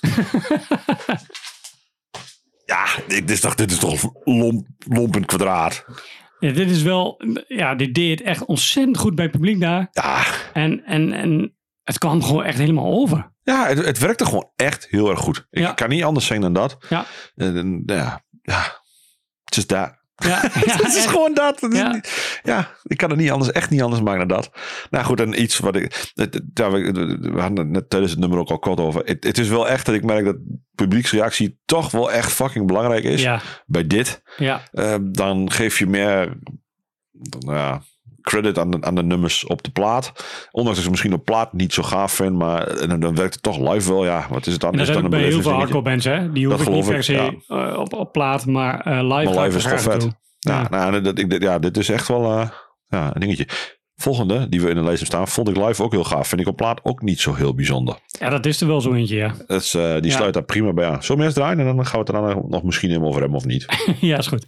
ja, dit is toch, dit is toch lomp, lomp in kwadraat. Ja, dit is wel, ja, dit deed het echt ontzettend goed bij het publiek daar. Ja, En, en, en het kwam gewoon echt helemaal over. ja het, het werkte gewoon echt heel erg goed. Ik Ja. kan niet anders zeggen dan dat. Ja, En, en, ja, ja, het is daar. Ja, het is gewoon dat. Ja. ja, ik kan het niet anders, echt niet anders maken dan dat. Nou goed, en iets wat ik. Ja, we, we hadden het net tijdens het nummer ook al kort over. Het, het is wel echt dat ik merk dat publieksreactie toch wel echt fucking belangrijk is. Ja, Bij dit. ja, Eh, dan geef je meer nou ja, credit aan de, aan de nummers op de plaat. Ondanks dat ik ze misschien op plaat niet zo gaaf vind. Maar en dan, dan werkt het toch live wel. Ja, wat is het dan? en dat is dan een bij heel veel hardcore bands, hè. Die niet per geloof ik, se eh, op, op plaat, maar eh, live Maar live is toch vet. Ja, Ja. Nou, dat, ik, dit- ja, dit is echt wel eh, ja, een dingetje. Volgende, die we in de lijst staan, vond ik live ook heel gaaf. Vind ik op plaat ook niet zo heel bijzonder. Ja, dat is er wel zo eentje, ja. Dat is, eh, die sluit daar prima bij aan. Zullen we eerst draaien en dan gaan we het er dan nog misschien helemaal over hebben of niet? ja, is goed.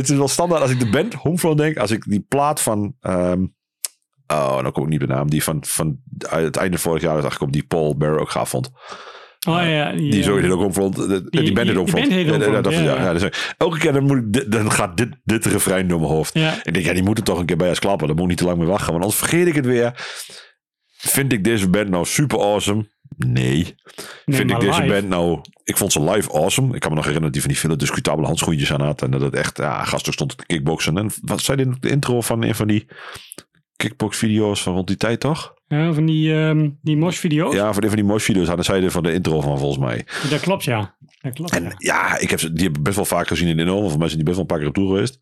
Dit is wel standaard als ik de band Homefront denk. Als ik die plaat van... ehm, oh, dan kom ik niet op de naam. Die van, van het einde vorig jaar is eigenlijk die Paul Bear ook gaaf vond. Oh ja. Die ja. zo heet ook Homefront. Die, die- band die band heet Ja, ja, dus elke keer dan, moet ik, dit- dan gaat dit, dit refrein door mijn hoofd. Ja. Ik denk, ja, die moeten toch een keer bij ons klappen. Dan moet ik niet te lang meer wachten. Want anders vergeet ik het weer. Vind ik deze band nou super awesome? Nee. Nee, Vind ik deze live. band nou... Ik vond ze live awesome. Ik kan me nog herinneren dat die van die veel discutabele handschoentjes aan had. En dat het echt... Ja, gasten stond te kickboksen. En wat zei dit in de intro van een van die kickbox video's van rond die tijd toch? Ja, van die, ehm die mosh-video's. Ja, van een van die mosh video's hadden zij er van de intro van volgens mij. Dat klopt, ja. Dat klopt, En ja. ja, ik heb ze, die heb ik best wel vaak gezien in de enorme. Voor mij zijn die best wel een paar keer op tour geweest.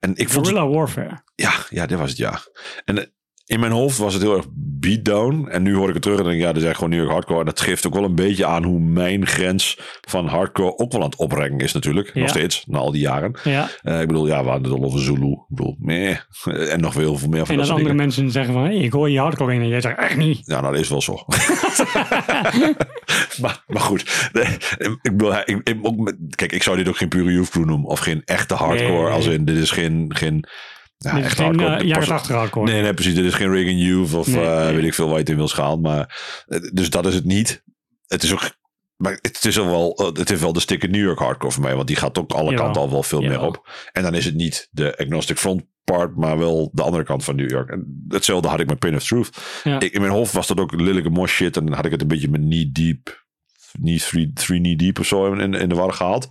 En ik vond Guerrilla Warfare. Ja, ja, dat was het, ja. En eh, in mijn hoofd was het heel erg beatdown. En nu hoor ik het terug en denk ik, ja, dat is echt gewoon New York hardcore. En dat geeft ook wel een beetje aan hoe mijn grens van hardcore ook wel aan het oprekken is natuurlijk. Ja. Nog steeds, na al die jaren. Ja. Eh, ik bedoel, ja, we hadden het al over Zulu. Ik bedoel, meh. En nog veel veel meer van En dat andere dingen. mensen zeggen van, hey, ik hoor je hardcore in. En jij zegt, echt niet. Ja, nou, dat is wel zo. maar, maar goed. Ik bedoel, ik, ik, ook kijk, ik zou dit ook geen pure youth crew noemen. Of geen echte hardcore. Nee, nee. Als in, dit is geen... geen ja, Dit echt geen hardcore. eh, jaren Pas- 80 hardcore. Nee, nee, precies. Dit is geen Reagan Youth of Nee, eh, nee. weet ik veel waar je het in wil schaal. Maar, eh, dus dat is het niet. Het is ook... Maar het is al wel, het heeft wel de sticker New York hardcore voor mij. Want die gaat ook alle Jawel. kanten al wel veel meer op. En dan is het niet de agnostic front part, maar wel de andere kant van New York. En hetzelfde had ik met Pin of Truth. Ja. Ik, in mijn hoofd was dat ook lelijke mosh shit. En dan had ik het een beetje met knee deep, knee three, three knee deep of zo in, in de war gehaald.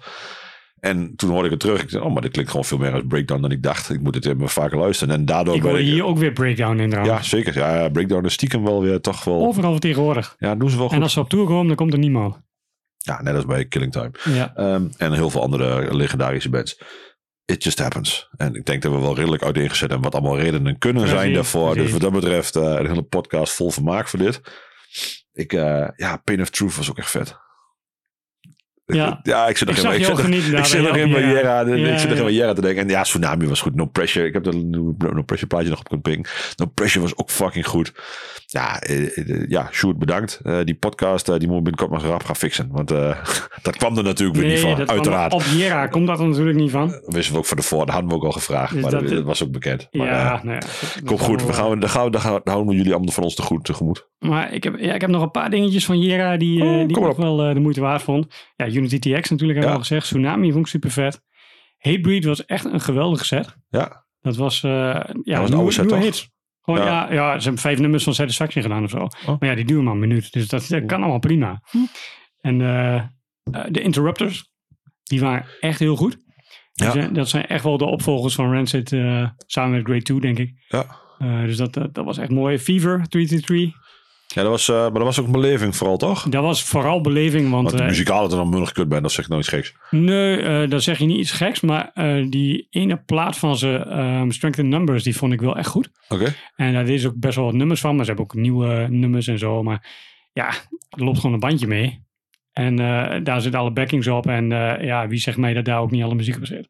En toen hoorde ik het terug. Ik zei, oh, maar dit klinkt gewoon veel meer als breakdown dan ik dacht. Ik moet het even vaker luisteren. En daardoor Ik ben hoor ik... hier ook weer breakdown in Ja, trouwens. zeker. Ja, breakdown is stiekem wel weer toch wel... Overal tegenwoordig. Ja, doen ze wel goed. En als ze op tour komen, dan komt er niemand. Ja, net als bij Killing Time. Ja. Ehm, en heel veel andere legendarische bands. It just happens. En ik denk dat we wel redelijk uiteengezet hebben wat allemaal redenen kunnen zijn Precies, daarvoor. Dus wat dat betreft eh, een hele podcast vol vermaak voor dit. Ik, eh, ja, Pain of Truth was ook echt vet. Ja. ja ik zit nog Ik in zag ik zit nog- genieten Ik zit nog in mijn Ja. Jera, ik zit nog in te denken. En ja, Tsunami was goed. No Pressure. Ik heb de No Pressure plaatje nog op kunnen ping. No Pressure was ook fucking goed. Ja, eh, eh, ja Sjoerd, bedankt. Eh, die podcast, eh, die moet ik binnenkort maar rap gaan fixen. Want eh, dat kwam er natuurlijk weer niet van, dat uiteraard. op Jera komt dat er natuurlijk niet van. Wisten we ook van tevoren. Dat hadden we ook al gevraagd. Dus maar dat- dat, dat was ook bekend. Maar, ja, eh, nou ja. Kom goed, we gaan, dan, gaan dan, houden we jullie allemaal van ons te goed tegemoet. Maar ik heb, ja, ik heb nog een paar dingetjes van Jera die, eh, Oh, die ik wel eh, de moeite waard vond. Ja, Unity TX natuurlijk hebben we al gezegd. Tsunami vond ik super vet. Hatebreed was echt een geweldige set. Ja, Dat was, eh ja, was een oude set, toch? hits. Ja. ja. Ja, ze hebben vijf nummers van Satisfaction gedaan of zo. Oh. Maar ja, die duren maar een minuut. Dus dat, dat kan allemaal prima. En eh, eh, de Interrupters, die waren echt heel goed. Ja. zijn- dat zijn echt wel de opvolgers van Rancid eh, samen met Grade 2, denk ik. ja. Eh, dus dat, dat, dat was echt mooi. Fever 333. Ja dat was, eh, maar dat was ook een beleving vooral, toch? Dat was vooral beleving, want... Want de eh, muzikaal dat er dan kut bent, dat zegt nou iets geks. Nee, eh dan zeg je niet iets geks. Maar die ene plaat van ze, ehm, Strength in Numbers, die vond ik wel echt goed. Oké. En daar is ook best wel wat nummers van. Maar ze hebben ook nieuwe nummers en zo. Maar ja, er loopt gewoon een bandje mee. En daar zitten alle backings op. En ja, wie zegt mij dat daar ook niet alle muziek op zit?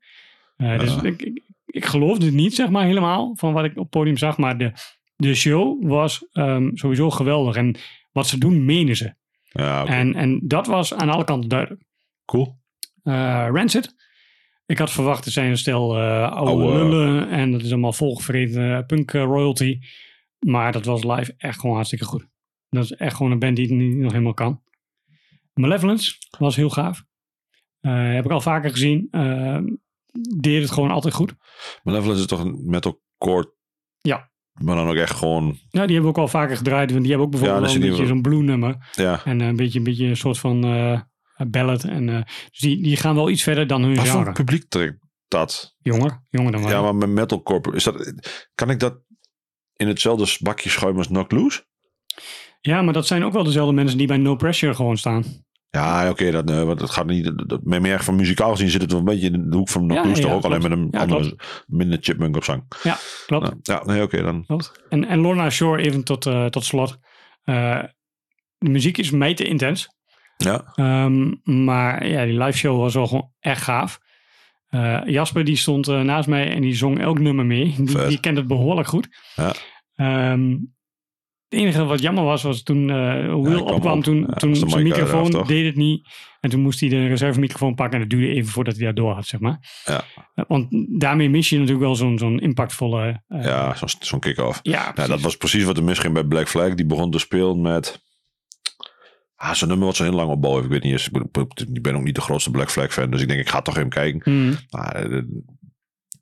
Dus ik, ik, ik geloofde het niet, zeg maar, helemaal. Van wat ik op het podium zag. Maar de, de show was ehm, sowieso geweldig. En wat ze doen, menen ze. Ja. En, en dat was aan alle kanten duidelijk. cool. Eh, Rancid. Ik had verwacht, er zijn een stel eh, oude lullen en dat is allemaal volgevreten eh, punk royalty. Maar dat was live echt gewoon hartstikke goed. Dat is echt gewoon een band die het niet nog helemaal kan. Malevolence was heel gaaf. Heb ik al vaker gezien. Eh, deed het gewoon altijd goed. Malevolence is toch een metalcore? Maar dan ook echt gewoon, Ja, die hebben we ook al vaker gedraaid. Want die hebben ook bijvoorbeeld Ja, dat een beetje zo'n blue nummer. ja. En eh, een beetje, een beetje een soort van eh ballad. En, eh, dus die, die gaan wel iets verder dan hun Wat voor genre. publiek trekt dat? Jonger, jonger dan wij. Ja, maar met metalcore, is dat, kan ik dat in hetzelfde bakje schuimen als Knock Loose? Ja, maar dat zijn ook wel dezelfde mensen die bij No Pressure gewoon staan. Ja, oké, dat, eh, want het gaat niet. Dat, dat- meer van muzikaal gezien zit het wel een beetje in de hoek van Ja, Loose, ja, ook alleen met een andere, minder chipmunk op zang. Ja, klopt. Nou, ja, nee, oké, dan. klopt. En, en Lorna Shore, even tot, eh, tot slot. Eh, de muziek is mij te intens. Ja, Ehm, maar ja, die live show was wel gewoon echt gaaf. Eh, Jasper die stond naast mij en die zong elk nummer mee. Die, die kent het behoorlijk goed. Ja. Ehm, Het enige wat jammer was, was toen eh Will kwam opkwam, op. toen, Ja, toen de zijn eraf, microfoon deed het niet. En toen moest hij de reservemicrofoon pakken en dat duurde even voordat hij dat door had, zeg maar. Ja. Eh, Want daarmee mis je natuurlijk wel zo'n zo'n impactvolle... eh, Ja, zo'n zo'n kick-off. ja, dat was precies wat er misging bij Black Flag. Die begon te spelen met... Ah, zo'n nummer wat zo heel lang opbouwen. heeft. Ik weet niet eens. Ik ben- ook niet de grootste Black Flag fan. Dus ik denk, ik ga toch even kijken. Hmm. Maar,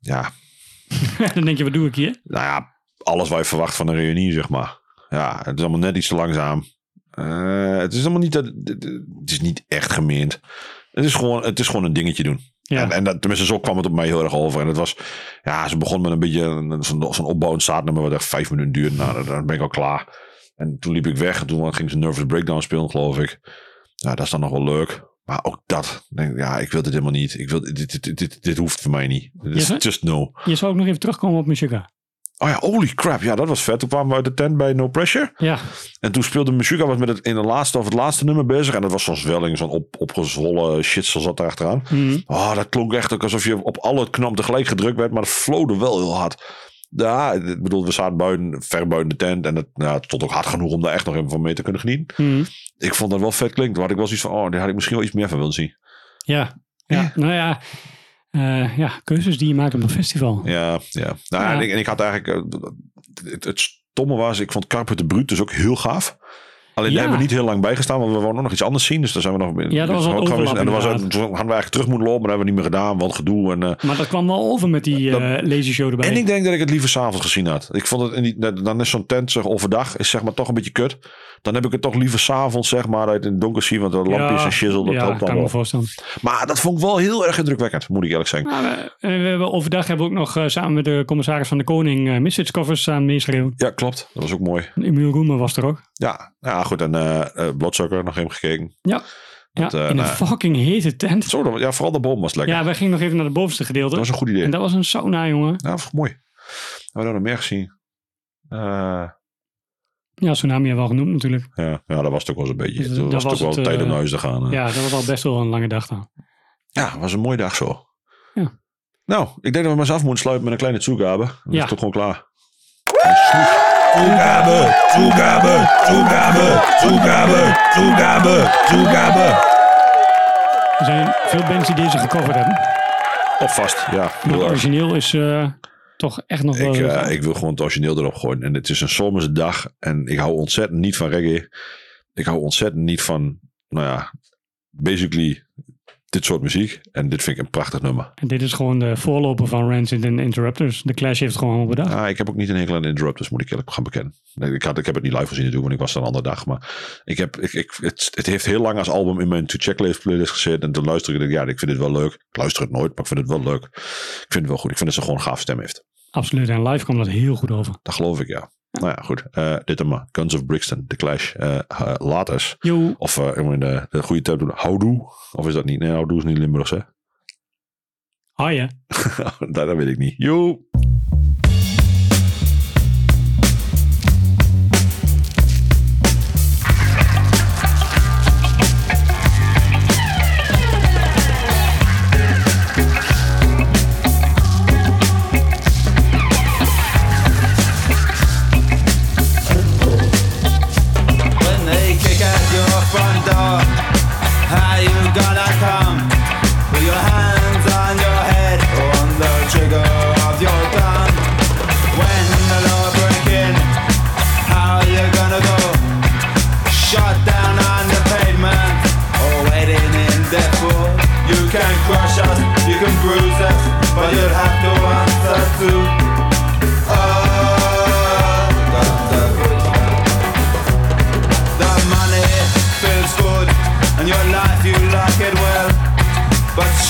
ja, Dan denk je, wat doe ik hier? nou ja, alles wat je verwacht van een reunie, zeg maar. Ja, het is allemaal net iets te langzaam. Eh, het is allemaal niet, dat, het is niet echt gemeend. Het is gewoon, het is gewoon een dingetje doen. Ja. En, en dat, tenminste, zo kwam het op mij heel erg over. En het was, ja, ze begon met een beetje een- zo'n zo'n opbouwend staartnummer wat echt vijf minuten duurde. Nou, dan- ben ik al klaar. En toen liep ik weg en toen ging ze Nervous Breakdown spelen, geloof ik. Ja, dat is dan nog wel leuk. Maar ook dat, denk ik, ja, ik wil dit helemaal niet. Ik wil, dit, dit, dit, dit, dit hoeft voor mij niet. Is just no. Je zou ook nog even terugkomen op Meshuggah. Oh ja, holy crap. Ja, dat was vet. Toen kwamen we uit de tent bij No Pressure. Ja, En toen speelde Meshuggah was met het in de laatste of het laatste nummer bezig. En dat was zo'n zwelling, zo'n op, opgezwollen shitsel zat daar achteraan. Oh, dat klonk echt ook alsof je op alle knop tegelijk gedrukt werd. Maar het flowde wel heel hard. Ja, ik bedoel, we zaten buiten, ver buiten de tent. En het, nou, het stond ook hard genoeg om daar echt nog even van mee te kunnen genieten. Mhm. Ik vond dat wel vet klinkt. Had ik wel zoiets van, oh, daar had ik misschien wel iets meer van willen zien. ja. ja. Nou ja, eh, ja, keuzes die je maakt op een festival. Ja, ja. Nou, Ja. En, ik, en ik had eigenlijk... eh, het, het stomme was, ik vond Carpet de Brut dus ook heel gaaf. Alleen daar hebben we niet heel lang bijgestaan, want we ook nog iets anders zien. Dus daar zijn we nog Ja, dat was ook wat geweest. En was toen hadden we eigenlijk terug moeten lopen, maar dat hebben we niet meer gedaan, want gedoe. En, eh, Maar dat kwam wel over met die Dat- eh lasershow erbij. en ik denk dat ik het liever s'avonds gezien had. Ik vond het, in die, dan is zo'n tent zeg, overdag is zeg maar toch een beetje kut. Dan heb ik het toch liever s'avonds zeg maar, dat het in het donker zie, want de lampjes en shizzle, dat ja, helpt kan dan wel. voorstellen. Maar dat vond ik wel heel erg indrukwekkend, moet ik eerlijk zeggen. Nou, we, we hebben overdag hebben we ook nog eh, samen met de commissaris van de Koning uh, Misfits covers samen meeschreeuwen. Ja, klopt. Dat was ook mooi. Emiel Roemer was er ook. Ja, ja goed. En Bloodsucker nog even gekeken. Ja, ja Dat, eh, in een nou, fucking hete tent. Zo, ja, vooral de boom was lekker. Ja, wij gingen nog even naar het bovenste gedeelte. Dat was een goed idee. En dat was een sauna, jongen. Ja, mooi. Hebben we nog meer gezien? Ja, Tsunami hebben we al genoemd natuurlijk. ja, ja, dat was ook wel eens een beetje. Dus, dat was ook wel het, tijd om naar huis te gaan. Ja, Ja, dat was al best wel een lange dag dan. het was een mooie dag zo. Ja. Nou, ik denk dat we maar eens af moeten sluiten met een kleine toegabe. Dan is Ja. het ook gewoon klaar. Toegabe, toegabe, toegabe, toegabe, toegabe, toegabe. Er zijn veel bands die deze gecoverd hebben. Of vast, ja. Maar het origineel is eh, toch echt nog wel... Ik, eh, ik wil gewoon het origineel erop gooien. En het is een zomerse dag. En ik hou ontzettend niet van reggae. Ik hou ontzettend niet van, nou ja, basically dit soort muziek. En dit vind ik een prachtig nummer. En dit is gewoon de voorloper van Rancid en Interrupters. De Clash heeft het gewoon allemaal bedacht. Ah, ik heb ook niet een hekel aan Interrupters, moet ik eerlijk gaan bekennen. Ik, had, ik heb het niet live gezien natuurlijk, want ik was een andere dag. Maar ik heb, ik, ik, het, het heeft heel lang als album in mijn to-checklist playlist gezeten. En toen luister ik ja, ik vind dit wel leuk. Ik luister het nooit, maar ik vind het wel leuk. Ik vind het wel goed. Ik vind dat ze gewoon een gaaf stem heeft. Absoluut. En live kwam dat heel goed over. Dat geloof ik, ja. Nou ja, goed. Eh, dit dan maar. Guns of Brixton, The Clash. eh uh, Laters. Yo, Of uh, in de, de goede term doen. Houdoe. Of is dat niet? Nee, Houdoe is niet Limburgs, hè? haaien. dat, dat weet ik niet. Joe.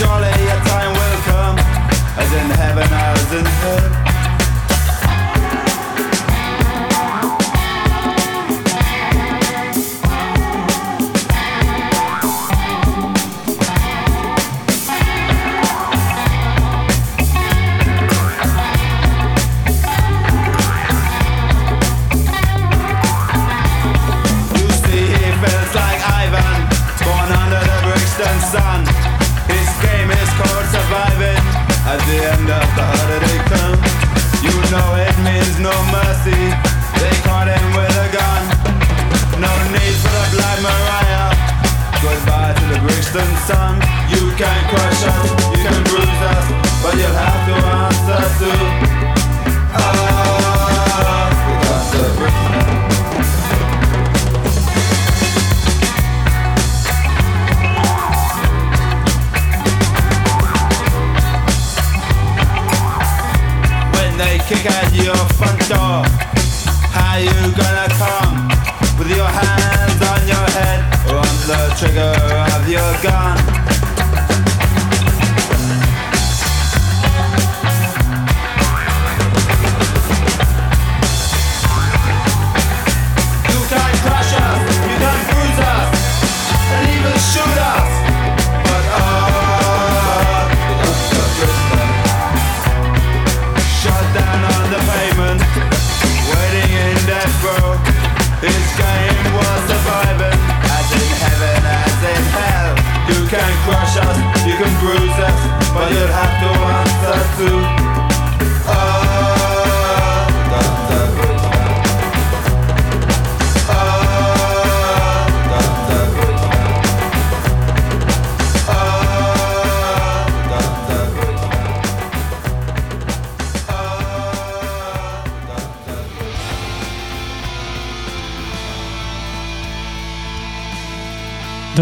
Charlotte.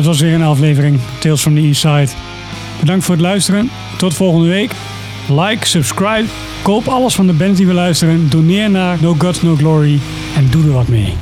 was weer een aflevering Tales from the Inside. Bedankt voor het luisteren. Tot volgende week. Like, subscribe, koop alles van de band die we luisteren. Doneer naar No Gods No Glory en doe er wat mee.